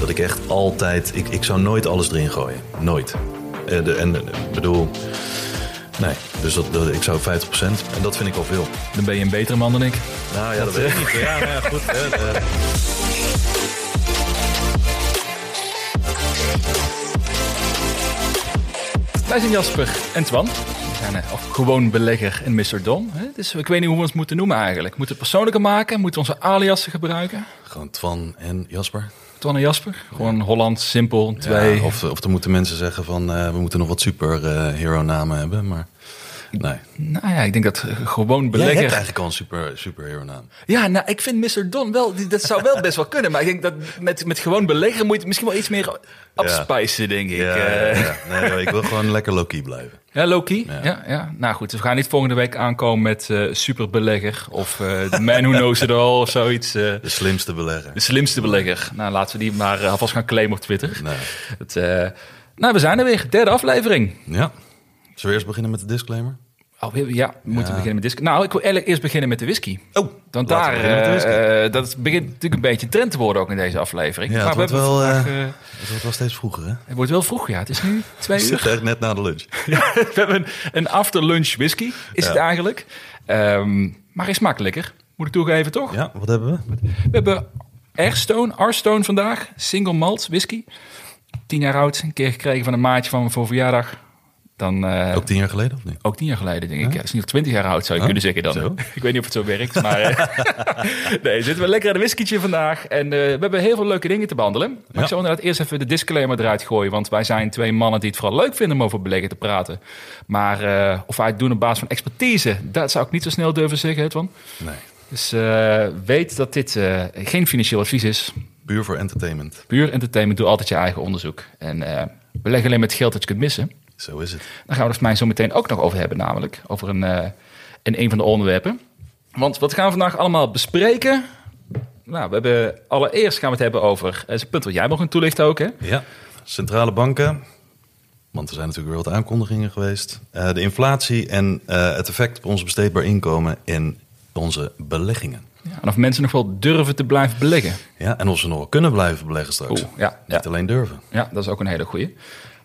Dat ik echt altijd... Ik, ik zou nooit alles erin gooien. Nooit. Eh, de, en ik bedoel... Nee, dus dat, dat- ik zou 50%. En dat vind ik al veel. Dan ben je een betere man dan ik. Nou ja, dat weet ik niet. Ja, nou ja, goed. hè, eh. Wij zijn Jasper en Twan. We zijn eh, ook gewoon belegger en Mr. Don. hè. Dus ik weet niet hoe we ons moeten noemen eigenlijk. Moeten we het persoonlijker maken? Moeten we onze aliasen gebruiken? Gewoon Twan en Jasper. Twan en Jasper? Gewoon Holland, simpel, twee. Of, of er moeten mensen zeggen van... eh, we moeten nog wat superhero namen hebben, maar... Nee. Nou ja, ik denk dat gewoon Jij belegger... hebt eigenlijk al een super, superhero naam. Ja, nou, ik vind Mr. Don wel, dat zou wel best wel kunnen. Maar ik denk dat met, met gewoon beleggen moet je het misschien wel iets meer afspijzen, denk ik. Ja, Eh, ja, ja. Nee, ik wil gewoon lekker low-key blijven. Ja, Loki. Ja. Ja. Ja, Nou goed, dus we gaan niet volgende week aankomen met eh superbelegger of eh The Man Who Knows It All of zoiets. eh, De slimste belegger. de slimste belegger. Nou, laten we die maar alvast gaan claimen op Twitter. Nee. Het, eh, nou, we zijn er weer. Derde aflevering. Ja. Zullen we eerst beginnen met de disclaimer? Oh, we- ja, we moeten beginnen met disc. Nou, ik wil eigenlijk eerst beginnen met de whisky. Oh, Want laten daar, we eh, dat begint natuurlijk een beetje trend te worden ook in deze aflevering. Ja, maar het we wordt hebben wel, vandaag, Het wordt wel steeds vroeger, hè? het wordt wel vroeg, ja. Het is nu twee We uur. echt net na de lunch. Ja, we hebben een, een after lunch whisky, is het eigenlijk. Ehm, maar hij smaakt lekker, moet ik toegeven, toch? Ja, wat hebben we? We hebben Airstone, Arstone vandaag, single malt whisky. Tien jaar oud, een keer gekregen van een maatje van me voor verjaardag. Dan, eh, Ook tien jaar geleden, of niet? ook tien jaar geleden, denk ik. Ja, is niet twintig jaar oud, zou je Huh? kunnen zeggen dan. Zo. Ik weet niet of het zo werkt, maar... eh, nee, zitten we lekker aan een whiskietje vandaag. En eh, we hebben heel veel leuke dingen te behandelen. Maar Ja. ik zal inderdaad eerst even de disclaimer eruit gooien. Want wij zijn twee mannen die het vooral leuk vinden om over beleggen te praten. Maar of wij het doen op basis van expertise, dat zou ik niet zo snel durven zeggen, Edwan. Nee. Dus weet dat dit geen financieel advies is. Puur voor entertainment. Puur entertainment, doe altijd je eigen onderzoek. En beleg alleen met geld dat je kunt missen. Zo is het. Daar gaan we het mij zo meteen ook nog over hebben, namelijk. Over een, eh, in een van de onderwerpen. Want wat gaan we vandaag allemaal bespreken? Nou, we hebben allereerst gaan we het hebben over... Dat is een punt wat jij mag toelichten ook, hè? Ja, centrale banken. Want er zijn natuurlijk weer wat aankondigingen geweest. Eh, de inflatie en eh, het effect op ons besteedbaar inkomen in onze beleggingen. Ja, en of mensen nog wel durven te blijven beleggen. Ja, en of ze nog wel kunnen blijven beleggen straks. Oeh, ja, Niet ja. alleen durven. Ja, dat is ook een hele goeie.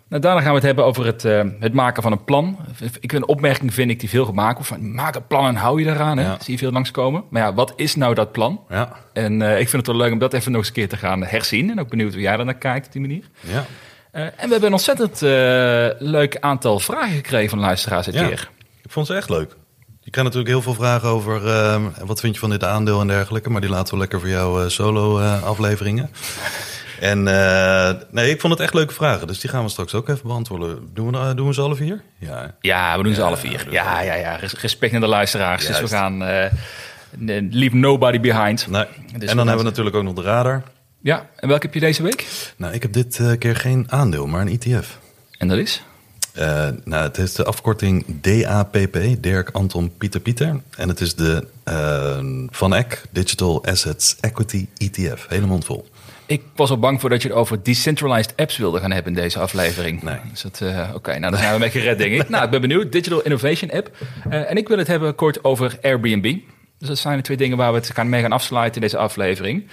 Nou, daarna gaan we het hebben over het, eh, het maken van een plan. Ik een opmerking vind ik die veel gemaakt wordt van maak een plan en hou je. Hè? Ja. Zie je veel langskomen. Maar ja, wat is nou dat plan? Ja, En eh, ik vind het wel leuk om dat even nog eens een keer te gaan herzien. En ook benieuwd hoe jij daar naar kijkt op die manier. ja. Eh, en we hebben een ontzettend leuk aantal vragen gekregen van luisteraars dit Ja. keer. Ik vond ze echt leuk. Je krijgt natuurlijk heel veel vragen over wat vind je van dit aandeel en dergelijke. Maar die laten we lekker voor jouw solo afleveringen. En eh, nee, ik vond het echt leuke vragen. Dus die gaan we straks ook even beantwoorden. Doen we, eh, doen we ze alle vier? Ja. Ja, we doen ze Ja, alle vier. Ja, ja, ja. Res- Respect naar de luisteraars. Dus we gaan n- leave nobody behind. Nee. Dus en dan hebben we natuurlijk ook nog de radar. Ja, en welke heb je deze week? Nou, ik heb dit keer geen aandeel, maar een ETF. En dat is? Nou, het is de afkorting DAPP, Dirk Anton Pieter Pieter. En het is de eh, Van Eck Digital Assets Equity ETF. Hele mond vol. Ik was al bang voor dat je het over decentralized apps wilde gaan hebben in deze aflevering. Nee. Dus dat, eh, Oké, nou dan zijn we mee gered, denk ik. nou, ik ben benieuwd. Digital Innovation App. Eh, en ik wil het hebben kort over Airbnb. Dus dat zijn de twee dingen waar we het gaan mee gaan afsluiten in deze aflevering.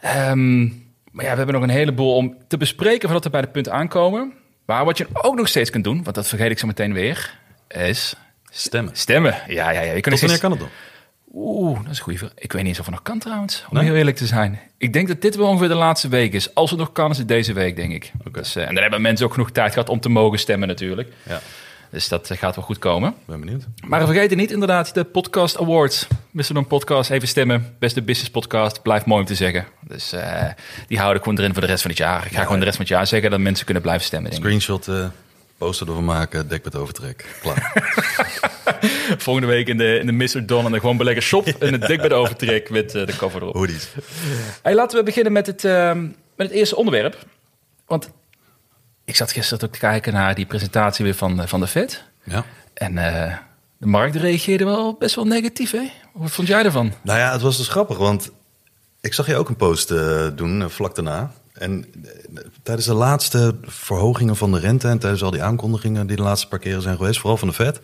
Ehm, maar ja, we hebben nog een heleboel om te bespreken voordat we bij het punt aankomen. Maar wat je ook nog steeds kunt doen, want dat vergeet ik zo meteen weer, is Stemmen. stemmen. Ja, ja, ja. Je kunt Tot wanneer kan het nog? Oeh, dat is een goede vraag. Ik weet niet eens of het nog kan trouwens, om Nee? heel eerlijk te zijn. Ik denk dat dit wel ongeveer de laatste week is. Als het nog kan, is het deze week, denk ik. Dus, eh, en dan hebben mensen ook genoeg tijd gehad om te mogen stemmen natuurlijk. Ja, Dus dat eh, gaat wel goed komen. ben benieuwd. Maar vergeet niet inderdaad de Podcast Awards. Mr. Don Podcast, even stemmen. Beste business podcast, blijft mooi om te zeggen. Dus eh, die houden ik gewoon erin voor de rest van het jaar. Ik ga gewoon de rest van het jaar zeggen dat mensen kunnen blijven stemmen. denk ik. Screenshot, poster ervan maken, dekbed overtrek. Klaar. Volgende week in de, in de Mr. Don en de gewoon beleggen shop. En het dekbed overtrek met eh, de cover erop. Hoodies. Hey, laten we beginnen met het, ehm, met het eerste onderwerp. Want ik zat gisteren ook te kijken naar die presentatie weer van, eh, van de Fed. Ja. En eh, de markt reageerde wel best wel negatief, hè? Wat vond jij ervan? Nou ja, het was dus grappig, want ik zag je ook een post doen vlak daarna. En eh, tijdens de laatste verhogingen van de rente en tijdens al die aankondigingen die de laatste paar keren zijn geweest, vooral van de Fed,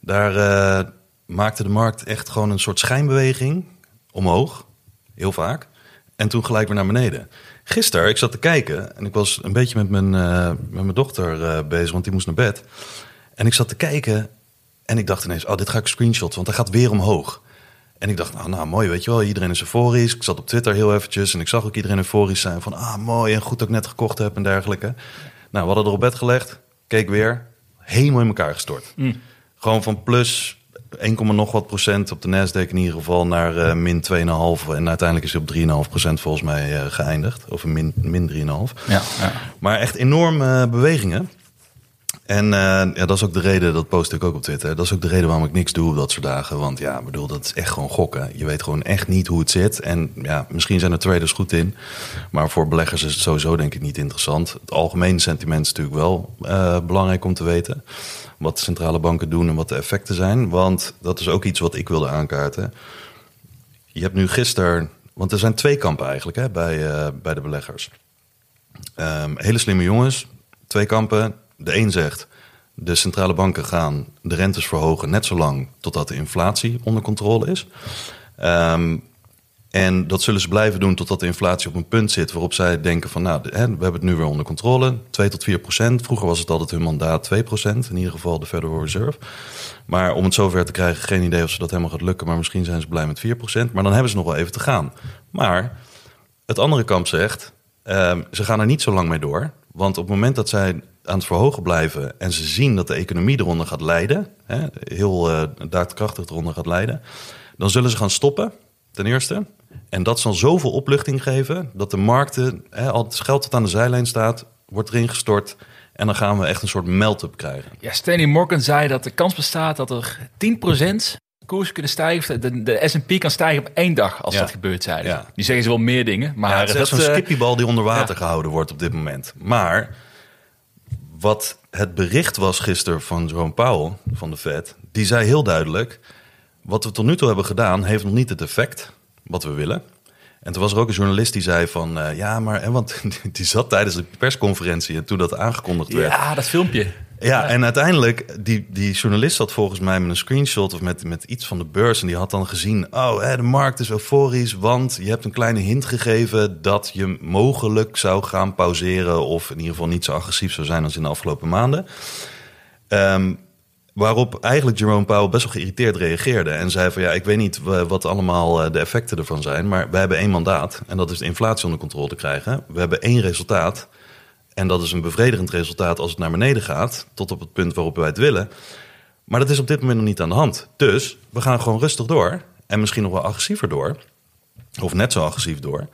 daar eh, maakte de markt echt gewoon een soort schijnbeweging omhoog, heel vaak. En toen gelijk weer naar beneden. Gisteren, ik zat te kijken en ik was een beetje met mijn, eh, met mijn dochter bezig, want die moest naar bed. En ik zat te kijken en ik dacht ineens, oh, dit ga ik screenshot, want hij gaat weer omhoog. En ik dacht, nou, nou mooi, weet je wel, iedereen is euforisch. Ik zat op Twitter heel eventjes en ik zag ook iedereen euforisch zijn van, ah, mooi en goed dat ik net gekocht heb en dergelijke. Nou, we hadden er op bed gelegd, keek weer, helemaal in elkaar gestort. Gewoon van plus 1, nog wat procent op de Nasdaq in ieder geval naar uh, min 2,5. En uiteindelijk is hij op 3,5 procent volgens mij uh, geëindigd. Of min, min 3,5. Ja, ja. Maar echt enorme uh, bewegingen. En ja, dat is ook de reden, dat post ik ook op Twitter. Dat is ook de reden waarom ik niks doe op dat soort dagen. Want ja, bedoel, dat is echt gewoon gokken. Je weet gewoon echt niet hoe het zit. En ja, misschien zijn er traders goed in. Maar voor beleggers is het sowieso denk ik niet interessant. Het algemene sentiment is natuurlijk wel belangrijk om te weten wat centrale banken doen en wat de effecten zijn. Want dat is ook iets wat ik wilde aankaarten. Je hebt nu gisteren, want er zijn twee kampen eigenlijk hè, bij, uh, bij de beleggers. Um, hele slimme jongens, twee kampen. De een zegt, de centrale banken gaan de rentes verhogen net zolang totdat de inflatie onder controle is. Um, en dat zullen ze blijven doen totdat de inflatie op een punt zit waarop zij denken van nou, we hebben het nu weer onder controle. 2 tot 4 procent. Vroeger was het altijd hun mandaat 2 procent, in ieder geval de Federal Reserve. Maar om het zover te krijgen, geen idee of ze dat helemaal gaat lukken. Maar misschien zijn ze blij met 4 procent. Maar dan hebben ze nog wel even te gaan. Maar het andere kamp zegt, uh, ze gaan er niet zo lang mee door. Want op het moment dat zij aan het verhogen blijven en ze zien dat de economie eronder gaat leiden, hè, heel uh, daadkrachtig eronder gaat leiden, dan zullen ze gaan stoppen, ten eerste. En dat zal zoveel opluchting geven dat de markten, hè, al het geld dat aan de zijlijn staat, wordt erin gestort. En dan gaan we echt een soort melt-up krijgen. Ja, Stanley Morgan zei dat de kans bestaat dat er 10% koers kunnen stijgen. De, de S&P kan stijgen op één dag als dat gebeurt, zei ja. Nu zeggen ze wel meer dingen. Maar ja, het is dat, zo'n uh, skippiebal die onder water gehouden wordt op dit moment. Maar wat het bericht was gisteren van Jerome Powell van de Fed... die zei heel duidelijk... wat we tot nu toe hebben gedaan heeft nog niet het effect wat we willen. En toen was er ook een journalist die zei van... Uh, ja, maar... En want die zat tijdens de persconferentie en toen dat aangekondigd werd. Ja, dat filmpje. Ja, en uiteindelijk, die, die journalist zat volgens mij met een screenshot... of met, met iets van de beurs en die had dan gezien... oh, hè, de markt is euforisch, want je hebt een kleine hint gegeven... dat je mogelijk zou gaan pauzeren... of in ieder geval niet zo agressief zou zijn als in de afgelopen maanden... Um, Waarop eigenlijk Jerome Powell best wel geïrriteerd reageerde. En zei van ja, ik weet niet wat allemaal eh, de effecten ervan zijn. Maar we hebben één mandaat. En dat is de inflatie onder controle te krijgen. We hebben één resultaat. En dat is een bevredigend resultaat als het naar beneden gaat. Tot op het punt waarop wij het willen. Maar dat is op dit moment nog niet aan de hand. Dus we gaan gewoon rustig door. En misschien nog wel agressiever door. Of net zo agressief door.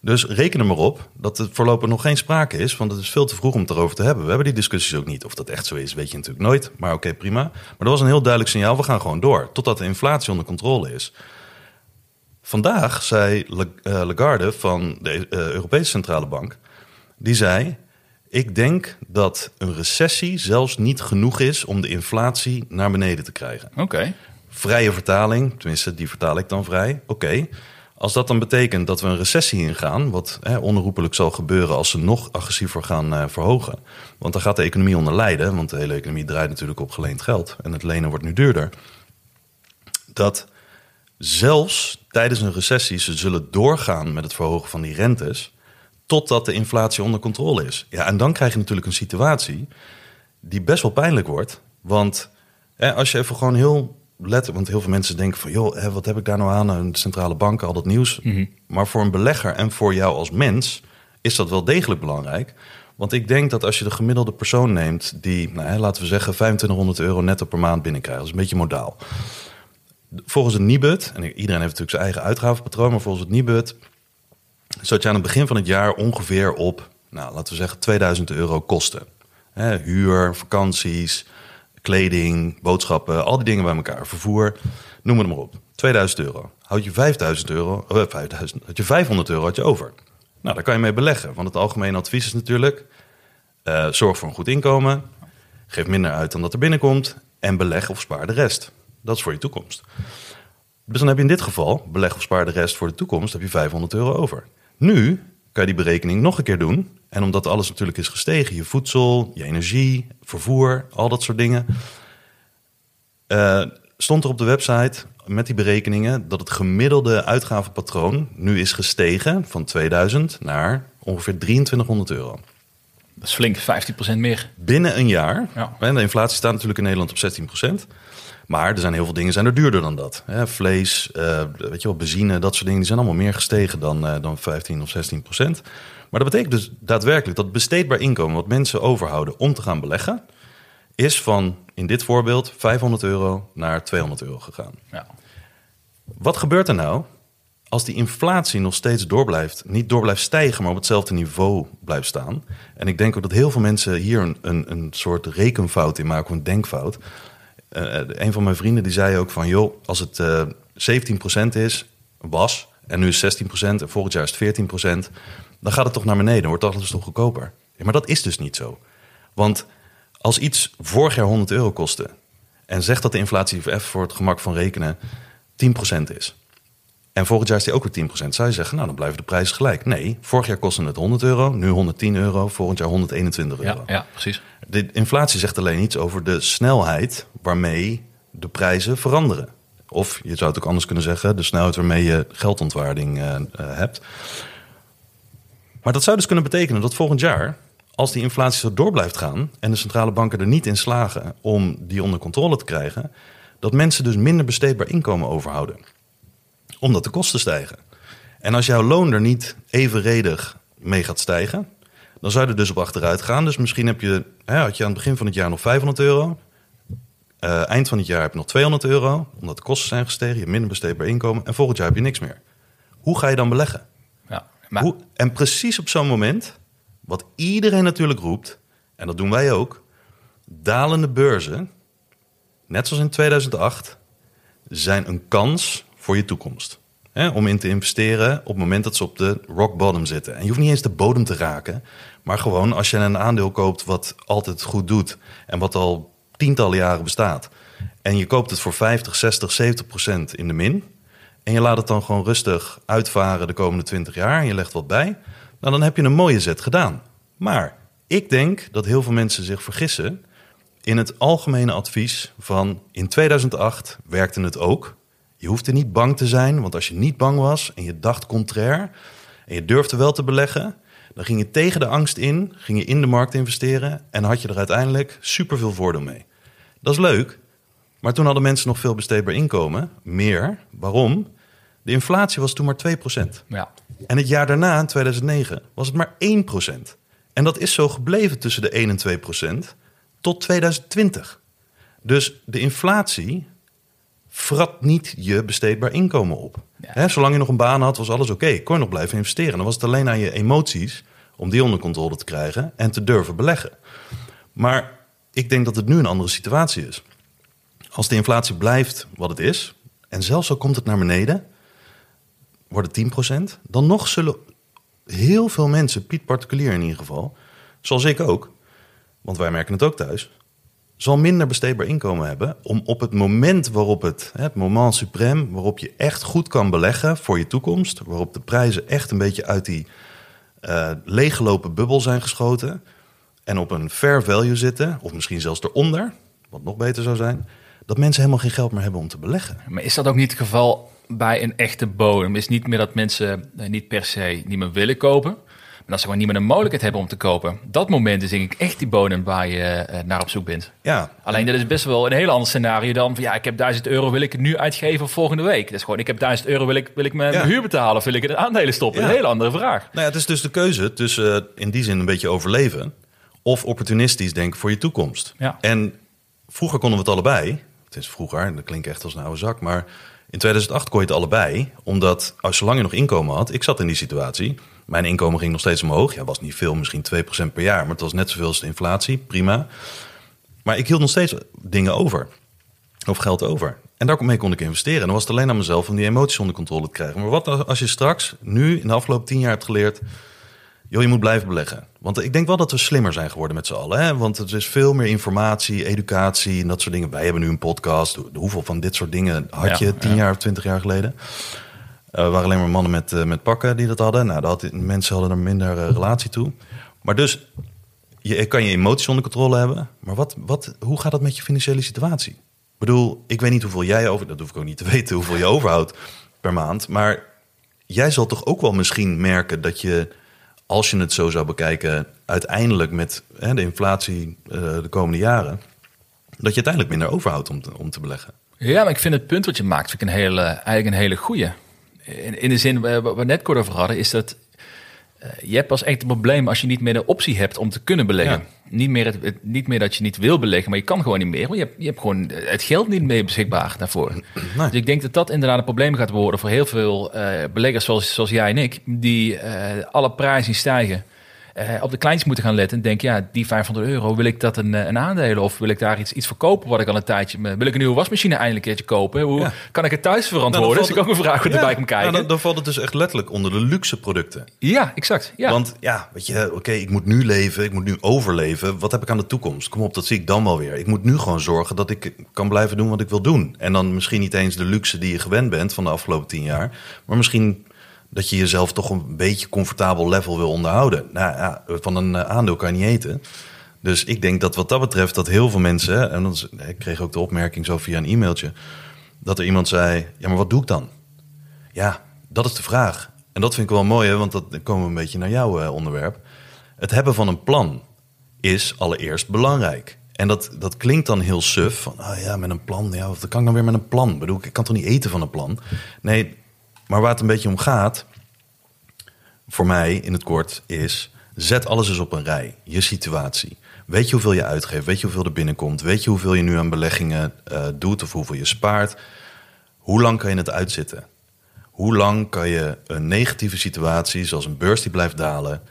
Dus reken er maar op dat er voorlopig nog geen sprake is, want het is veel te vroeg om het erover te hebben. We hebben die discussies ook niet. Of dat echt zo is, weet je natuurlijk nooit. Maar oké, prima. Maar dat was een heel duidelijk signaal. We gaan gewoon door, totdat de inflatie onder controle is. Vandaag zei Lagarde van de Europese Centrale Bank, die zei... Ik denk dat een recessie zelfs niet genoeg is om de inflatie naar beneden te krijgen. Oké. Vrije vertaling, tenminste die vertaal ik dan vrij. Oké, als dat dan betekent dat we een recessie ingaan, wat hè, onherroepelijk zal gebeuren als ze nog agressiever gaan uh, verhogen. Want dan gaat de economie onder lijden, want de hele economie draait natuurlijk op geleend geld en het lenen wordt nu duurder. Dat zelfs tijdens een recessie ze zullen doorgaan met het verhogen van die rentes, totdat de inflatie onder controle is. Ja, en dan krijg je natuurlijk een situatie die best wel pijnlijk wordt. Want hè, als je even gewoon heel letten. Want heel veel mensen denken van, joh, hè, wat heb ik daar nou aan? Een centrale bank, al dat nieuws. Mhm. Maar voor een belegger en voor jou als mens is dat wel degelijk belangrijk. Want ik denk dat als je de gemiddelde persoon neemt die, nou, hè, laten we zeggen, 2500 euro netto per maand binnenkrijgt, dat is een beetje modaal. Volgens het Nibud, en iedereen heeft natuurlijk zijn eigen uitgavenpatroon, maar volgens het Nibud zat je aan het begin van het jaar ongeveer op, nou, laten we zeggen, 2000 euro kosten. Huur, vakanties, kleding, boodschappen, al die dingen bij elkaar, vervoer, noem het maar op. 2000 euro. Houd je 5000 euro, uh, 5000, had je 500 euro had je over. Nou, daar kan je mee beleggen. Want het algemene advies is natuurlijk: uh, zorg voor een goed inkomen, geef minder uit dan dat er binnenkomt en beleg of spaar de rest. Dat is voor je toekomst. Dus dan heb je in dit geval beleg of spaar de rest voor de toekomst, heb je 500 euro over. Nu kan je die berekening nog een keer doen. En omdat alles natuurlijk is gestegen, je voedsel, je energie, vervoer, al dat soort dingen. Uh, stond er op de website, met die berekeningen dat het gemiddelde uitgavenpatroon nu is gestegen van 2000 naar ongeveer 2300 euro. Dat is flink, 15% meer. Binnen een jaar. Ja. En de inflatie staat natuurlijk in Nederland op 16%. Maar er zijn heel veel dingen zijn er duurder dan dat. Hè, vlees, eh, weet je wel, benzine, dat soort dingen, die zijn allemaal meer gestegen dan, eh, dan 15 of 16 procent. Maar dat betekent dus daadwerkelijk dat besteedbaar inkomen wat mensen overhouden om te gaan beleggen, is van in dit voorbeeld 500 euro naar 200 euro gegaan. Ja. Wat gebeurt er nou als die inflatie nog steeds door blijft, niet door blijft stijgen, maar op hetzelfde niveau blijft staan? En ik denk ook dat heel veel mensen hier een, een, een soort rekenfout in maken, of een denkfout. Uh, een van mijn vrienden die zei ook van, joh, als het uh, 17% is, was, en nu is 16% en volgend jaar is het 14%, dan gaat het toch naar beneden, wordt alles toch goedkoper. Maar dat is dus niet zo. Want als iets vorig jaar 100 euro kostte en zegt dat de inflatie voor het gemak van rekenen 10% is. En volgend jaar is die ook weer 10%. Zou je zeggen, nou dan blijven de prijzen gelijk. Nee, vorig jaar kostte het 100 euro, nu 110 euro, volgend jaar 121 euro. Ja, ja precies. De inflatie zegt alleen iets over de snelheid waarmee de prijzen veranderen. Of je zou het ook anders kunnen zeggen, de snelheid waarmee je geldontwaarding uh, uh, hebt. Maar dat zou dus kunnen betekenen dat volgend jaar, als die inflatie zo door blijft gaan en de centrale banken er niet in slagen om die onder controle te krijgen, dat mensen dus minder besteedbaar inkomen overhouden. Omdat de kosten stijgen. En als jouw loon er niet evenredig mee gaat stijgen, dan zou je er dus op achteruit gaan. Dus misschien heb je, hè, had je aan het begin van het jaar nog 500 euro. Uh, eind van het jaar heb je nog 200 euro, omdat de kosten zijn gestegen, je hebt minder besteedbaar inkomen. En volgend jaar heb je niks meer. Hoe ga je dan beleggen? Ja, maar... Hoe, en precies op zo'n moment, wat iedereen natuurlijk roept, en dat doen wij ook, dalende beurzen, net zoals in 2008, zijn een kans voor je toekomst. Om in te investeren op het moment dat ze op de rock bottom zitten. En je hoeft niet eens de bodem te raken, maar gewoon als je een aandeel koopt wat altijd goed doet en wat al tientallen jaren bestaat. En je koopt het voor 50, 60, 70 procent in de min. En je laat het dan gewoon rustig uitvaren de komende 20 jaar. En je legt wat bij. Nou, dan heb je een mooie zet gedaan. Maar ik denk dat heel veel mensen zich vergissen in het algemene advies van in 2008 werkte het ook. Je hoefde niet bang te zijn, want als je niet bang was en je dacht contrair en je durfde wel te beleggen, dan ging je tegen de angst in, ging je in de markt investeren en had je er uiteindelijk superveel voordeel mee. Dat is leuk, maar toen hadden mensen nog veel besteedbaar inkomen, meer. Waarom? De inflatie was toen maar 2%. Ja. En het jaar daarna, in 2009, was het maar 1%. En dat is zo gebleven tussen de 1 en 2% tot 2020. Dus de inflatie frat niet je besteedbaar inkomen op. Ja. Zolang je nog een baan had, was alles oké. Kon je nog blijven investeren. Dan was het alleen aan je emoties om die onder controle te krijgen en te durven beleggen. Maar ik denk dat het nu een andere situatie is. Als de inflatie blijft wat het is, en zelfs al komt het naar beneden, wordt het 10%, dan nog zullen heel veel mensen, Piet particulier in ieder geval, zoals ik ook, want wij merken het ook thuis, zal minder besteedbaar inkomen hebben om op het moment waarop het, het moment suprême, waarop je echt goed kan beleggen voor je toekomst, waarop de prijzen echt een beetje uit die uh, leeggelopen bubbel zijn geschoten en op een fair value zitten, of misschien zelfs eronder, wat nog beter zou zijn, dat mensen helemaal geen geld meer hebben om te beleggen. Maar is dat ook niet het geval bij een echte bodem? Is niet meer dat mensen niet per se niet meer willen kopen, maar dat ze gewoon niet meer de mogelijkheid hebben om te kopen. Dat moment is denk ik echt die bodem waar je uh, naar op zoek bent. Ja. Alleen dat is best wel een heel ander scenario dan van ja, ik heb 1000 euro, wil ik het nu uitgeven volgende week. Dat is gewoon, ik heb 1000 euro, wil ik, wil ik mijn Ja. huur betalen of wil ik het in aandelen stoppen? Ja. Een hele andere vraag. Nou ja, het is dus de keuze tussen eh, in die zin een beetje overleven of opportunistisch denken voor je toekomst. Ja. En vroeger konden we het allebei. Het is vroeger, en dat klinkt echt als een oude zak, maar in 2008 kon je het allebei, omdat als zolang je nog inkomen had, ik zat in die situatie. Mijn inkomen ging nog steeds omhoog. Ja, was niet veel, misschien 2% per jaar, maar het was net zoveel als de inflatie. Prima. Maar ik hield nog steeds dingen over. Of geld over. En daarmee kon ik investeren. En dan was het alleen aan mezelf om die emoties onder controle te krijgen. Maar wat als je straks, nu in de afgelopen tien jaar hebt geleerd... joh, je moet blijven beleggen. Want ik denk wel dat we slimmer zijn geworden met z'n allen. Hè? Want er is veel meer informatie, educatie en dat soort dingen. Wij hebben nu een podcast. Hoeveel van dit soort dingen had je Ja, tien ja. jaar of twintig jaar geleden? Er waren alleen maar mannen met, eh, met pakken die dat hadden. Nou, dat mensen hadden er minder eh, relatie toe. Maar dus, je kan je emoties onder controle hebben. Maar wat, wat, hoe gaat dat met je financiële situatie? bedoel, ik weet niet hoeveel jij over, dat hoef ik ook niet te weten, hoeveel je overhoudt per maand. Maar jij zal toch ook wel misschien merken dat je, als je het zo zou bekijken, uiteindelijk met hè, de inflatie eh, de komende jaren, dat je uiteindelijk minder overhoudt om te, om te beleggen. Ja, maar ik vind het punt wat je maakt vind ik een hele, eigenlijk een hele goeie. In, in de zin, wat we net kort over hadden, is dat eh, je hebt pas echt een probleem als je niet meer de optie hebt om te kunnen beleggen. Ja. Niet, meer het, het- niet meer dat je niet wil beleggen, maar je kan gewoon niet meer. Want je hebt, je hebt gewoon het geld niet meer beschikbaar daarvoor. Nee. Dus ik denk dat dat inderdaad een probleem gaat worden voor heel veel eh, beleggers zoals, zoals jij en ik, die eh, alle prijzen stijgen. Eh, op de kleintjes moeten gaan letten en denken, ja, die 500 euro, wil ik dat een, eh, een aandelen of wil ik daar iets, iets verkopen wat ik al een tijdje... Wil ik een nieuwe wasmachine eindelijk een keertje kopen? Hoe Ja. kan ik het thuis verantwoorden? Nou, dat is ook een vraag wat erbij komt kijken. Ja, dan, dan valt het dus echt letterlijk onder de luxe producten. Ja, exact. Ja. Want ja, weet je, oké, ik moet nu leven, ik moet nu overleven. Wat heb ik aan de toekomst? Kom op, dat zie ik dan wel weer. Ik moet nu gewoon zorgen dat ik kan blijven doen wat ik wil doen. En dan misschien niet eens de luxe die je gewend bent van de afgelopen tien jaar. Maar misschien dat je jezelf toch een beetje comfortabel level wil onderhouden. Nou ja, van een eh, aandeel kan je niet eten. Dus ik denk dat wat dat betreft dat heel veel mensen... En dat ik kreeg ook de opmerking zo via een e-mailtje... dat er iemand zei, ja, maar wat doe ik dan? Ja, dat is de vraag. En dat vind ik wel mooi, hè, want dat komen we een beetje naar jouw eh, onderwerp. Het hebben van een plan is allereerst belangrijk. En dat, dat klinkt dan heel suf, van ah ja, met een plan. Ja, wat kan ik dan weer met een plan? Ik ik kan toch niet eten van een plan? Nee, maar waar het een beetje om gaat, voor mij in het kort, is zet alles eens op een rij. Je situatie. Weet je hoeveel je uitgeeft? Weet je hoeveel er binnenkomt? Weet je hoeveel je nu aan beleggingen eh, doet of hoeveel je spaart? Hoe lang kan je het uitzitten? Hoe lang kan je een negatieve situatie, zoals een beurs die blijft dalen,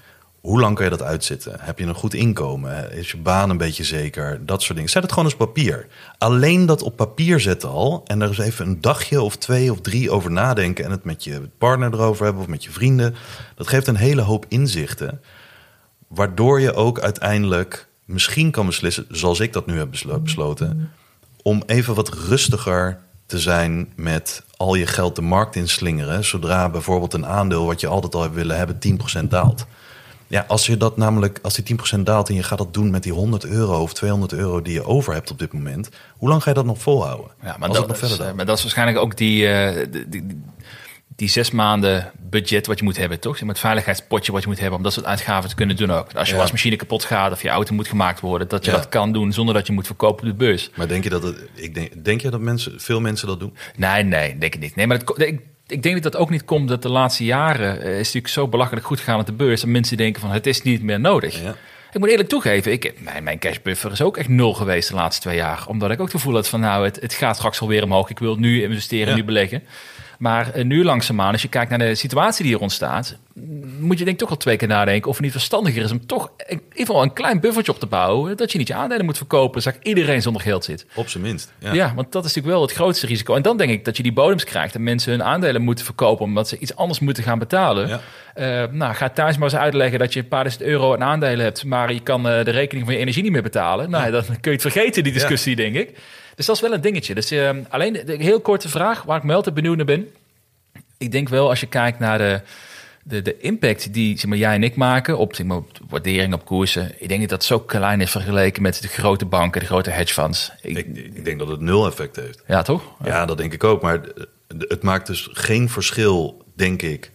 hoe lang kan je dat uitzitten? Heb je een goed inkomen? Is je baan een beetje zeker? Dat soort dingen. Zet het gewoon eens op papier. Alleen dat op papier zetten al en er eens even een dagje of twee of drie over nadenken en het met je partner erover hebben of met je vrienden, dat geeft een hele hoop inzichten, waardoor je ook uiteindelijk misschien kan beslissen, zoals ik dat nu heb beslo- besloten, om even wat rustiger te zijn met al je geld de markt inslingeren. Zodra bijvoorbeeld een aandeel wat je altijd al hebt willen hebben 10% daalt. Ja, als je dat namelijk, als die 10% daalt en je gaat dat doen met die 100 euro of 200 euro die je over hebt op dit moment, hoe lang ga je dat nog volhouden? Ja, maar Als dat, nog is, verder eh, maar dat is waarschijnlijk ook die, eh, die, die, die zes maanden budget wat je moet hebben, toch? Het veiligheidspotje wat je moet hebben om dat soort uitgaven te kunnen doen ook. Als je Ja. wasmachine kapot gaat of je auto moet gemaakt worden, dat je Ja. dat kan doen zonder dat je moet verkopen op de beurs. Maar denk je dat het, ik denk, denk je dat mensen, veel mensen dat doen? Nee, nee, denk ik niet. Nee, maar het, ik, ik denk dat dat ook niet komt dat de laatste jaren eh, is natuurlijk zo belachelijk goed gegaan op de beurs. Dat mensen denken van het is niet meer nodig. Ja. Ik moet eerlijk toegeven, ik, mijn, mijn cashbuffer is ook echt nul geweest de laatste twee jaar. Omdat ik ook het gevoel had van nou, het, het gaat straks alweer omhoog. Ik wil nu investeren, Ja. nu beleggen. Maar eh, nu langzaamaan, als je kijkt naar de situatie die hier ontstaat, moet je denk ik toch wel twee keer nadenken of het niet verstandiger is om toch in ieder geval een klein buffertje op te bouwen. Dat je niet je aandelen moet verkopen, zodat iedereen zonder geld zit. Op zijn minst. Ja. Ja. want dat is natuurlijk wel het grootste risico. En dan denk ik dat je die bodems krijgt en mensen hun aandelen moeten verkopen omdat ze iets anders moeten gaan betalen. Ja. Eh, nou, ga thuis maar eens uitleggen dat je een paar duizend euro aan aandelen hebt, maar je kan eh, de rekening van je energie niet meer betalen. Nou, dan kun je het vergeten, die discussie, denk ik. Dus dat is wel een dingetje. Dus eh, alleen de, de heel korte vraag, waar ik me altijd benieuwd naar ben. Ik denk wel, als je kijkt naar de, de, de impact die zeg maar, jij en ik maken op, zeg maar, op waardering op koersen. Ik denk dat dat zo klein is vergeleken met de grote banken, de grote hedge funds. Ik- Ik, ik denk dat het nul effect heeft. ja, toch? Ja, dat denk ik ook. Maar het maakt dus geen verschil, denk ik,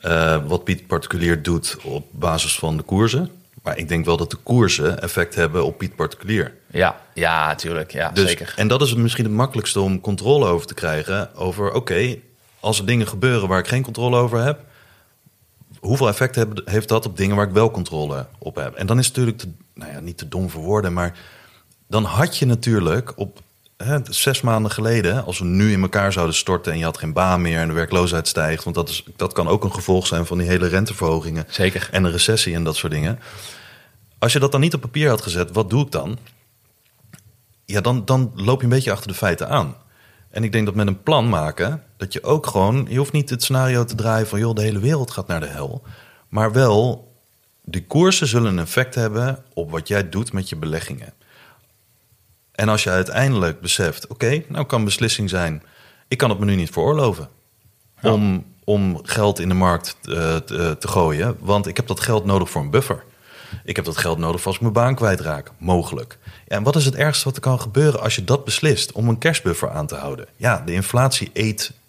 eh, wat Piet Particulier doet op basis van de koersen. Maar ik denk wel dat de koersen effect hebben op Piet Particulier. Ja, ja, natuurlijk. Ja, Dus, zeker. En dat is misschien het makkelijkste om controle over te krijgen. Over, oké, als er dingen gebeuren waar ik geen controle over heb... hoeveel effect heb- heeft dat op dingen waar ik wel controle op heb? En dan is het natuurlijk, te, nou ja, niet te dom voor woorden... maar dan had je natuurlijk op hè, zes maanden geleden... als we nu in elkaar zouden storten en je had geen baan meer... en de werkloosheid stijgt... want dat, is, dat kan ook een gevolg zijn van die hele renteverhogingen... Zeker. en een recessie en dat soort dingen. Als je dat dan niet op papier had gezet, wat doe ik dan? Ja, dan, dan loop je een beetje achter de feiten aan. En ik denk dat met een plan maken, dat je ook gewoon... Je hoeft niet het scenario te draaien van... joh, de hele wereld gaat naar de hel. Maar wel, die koersen zullen een effect hebben... op wat jij doet met je beleggingen. En als je uiteindelijk beseft... oké, nou kan beslissing zijn... ik kan het me nu niet veroorloven... om, om geld in de markt eh, te, te gooien... want ik heb dat geld nodig voor een buffer. Ik heb dat geld nodig als ik mijn baan kwijtraak. Mogelijk. Ja, en wat is het ergste wat er kan gebeuren als je dat beslist om een cashbuffer aan te houden? Ja, de inflatie eet eh,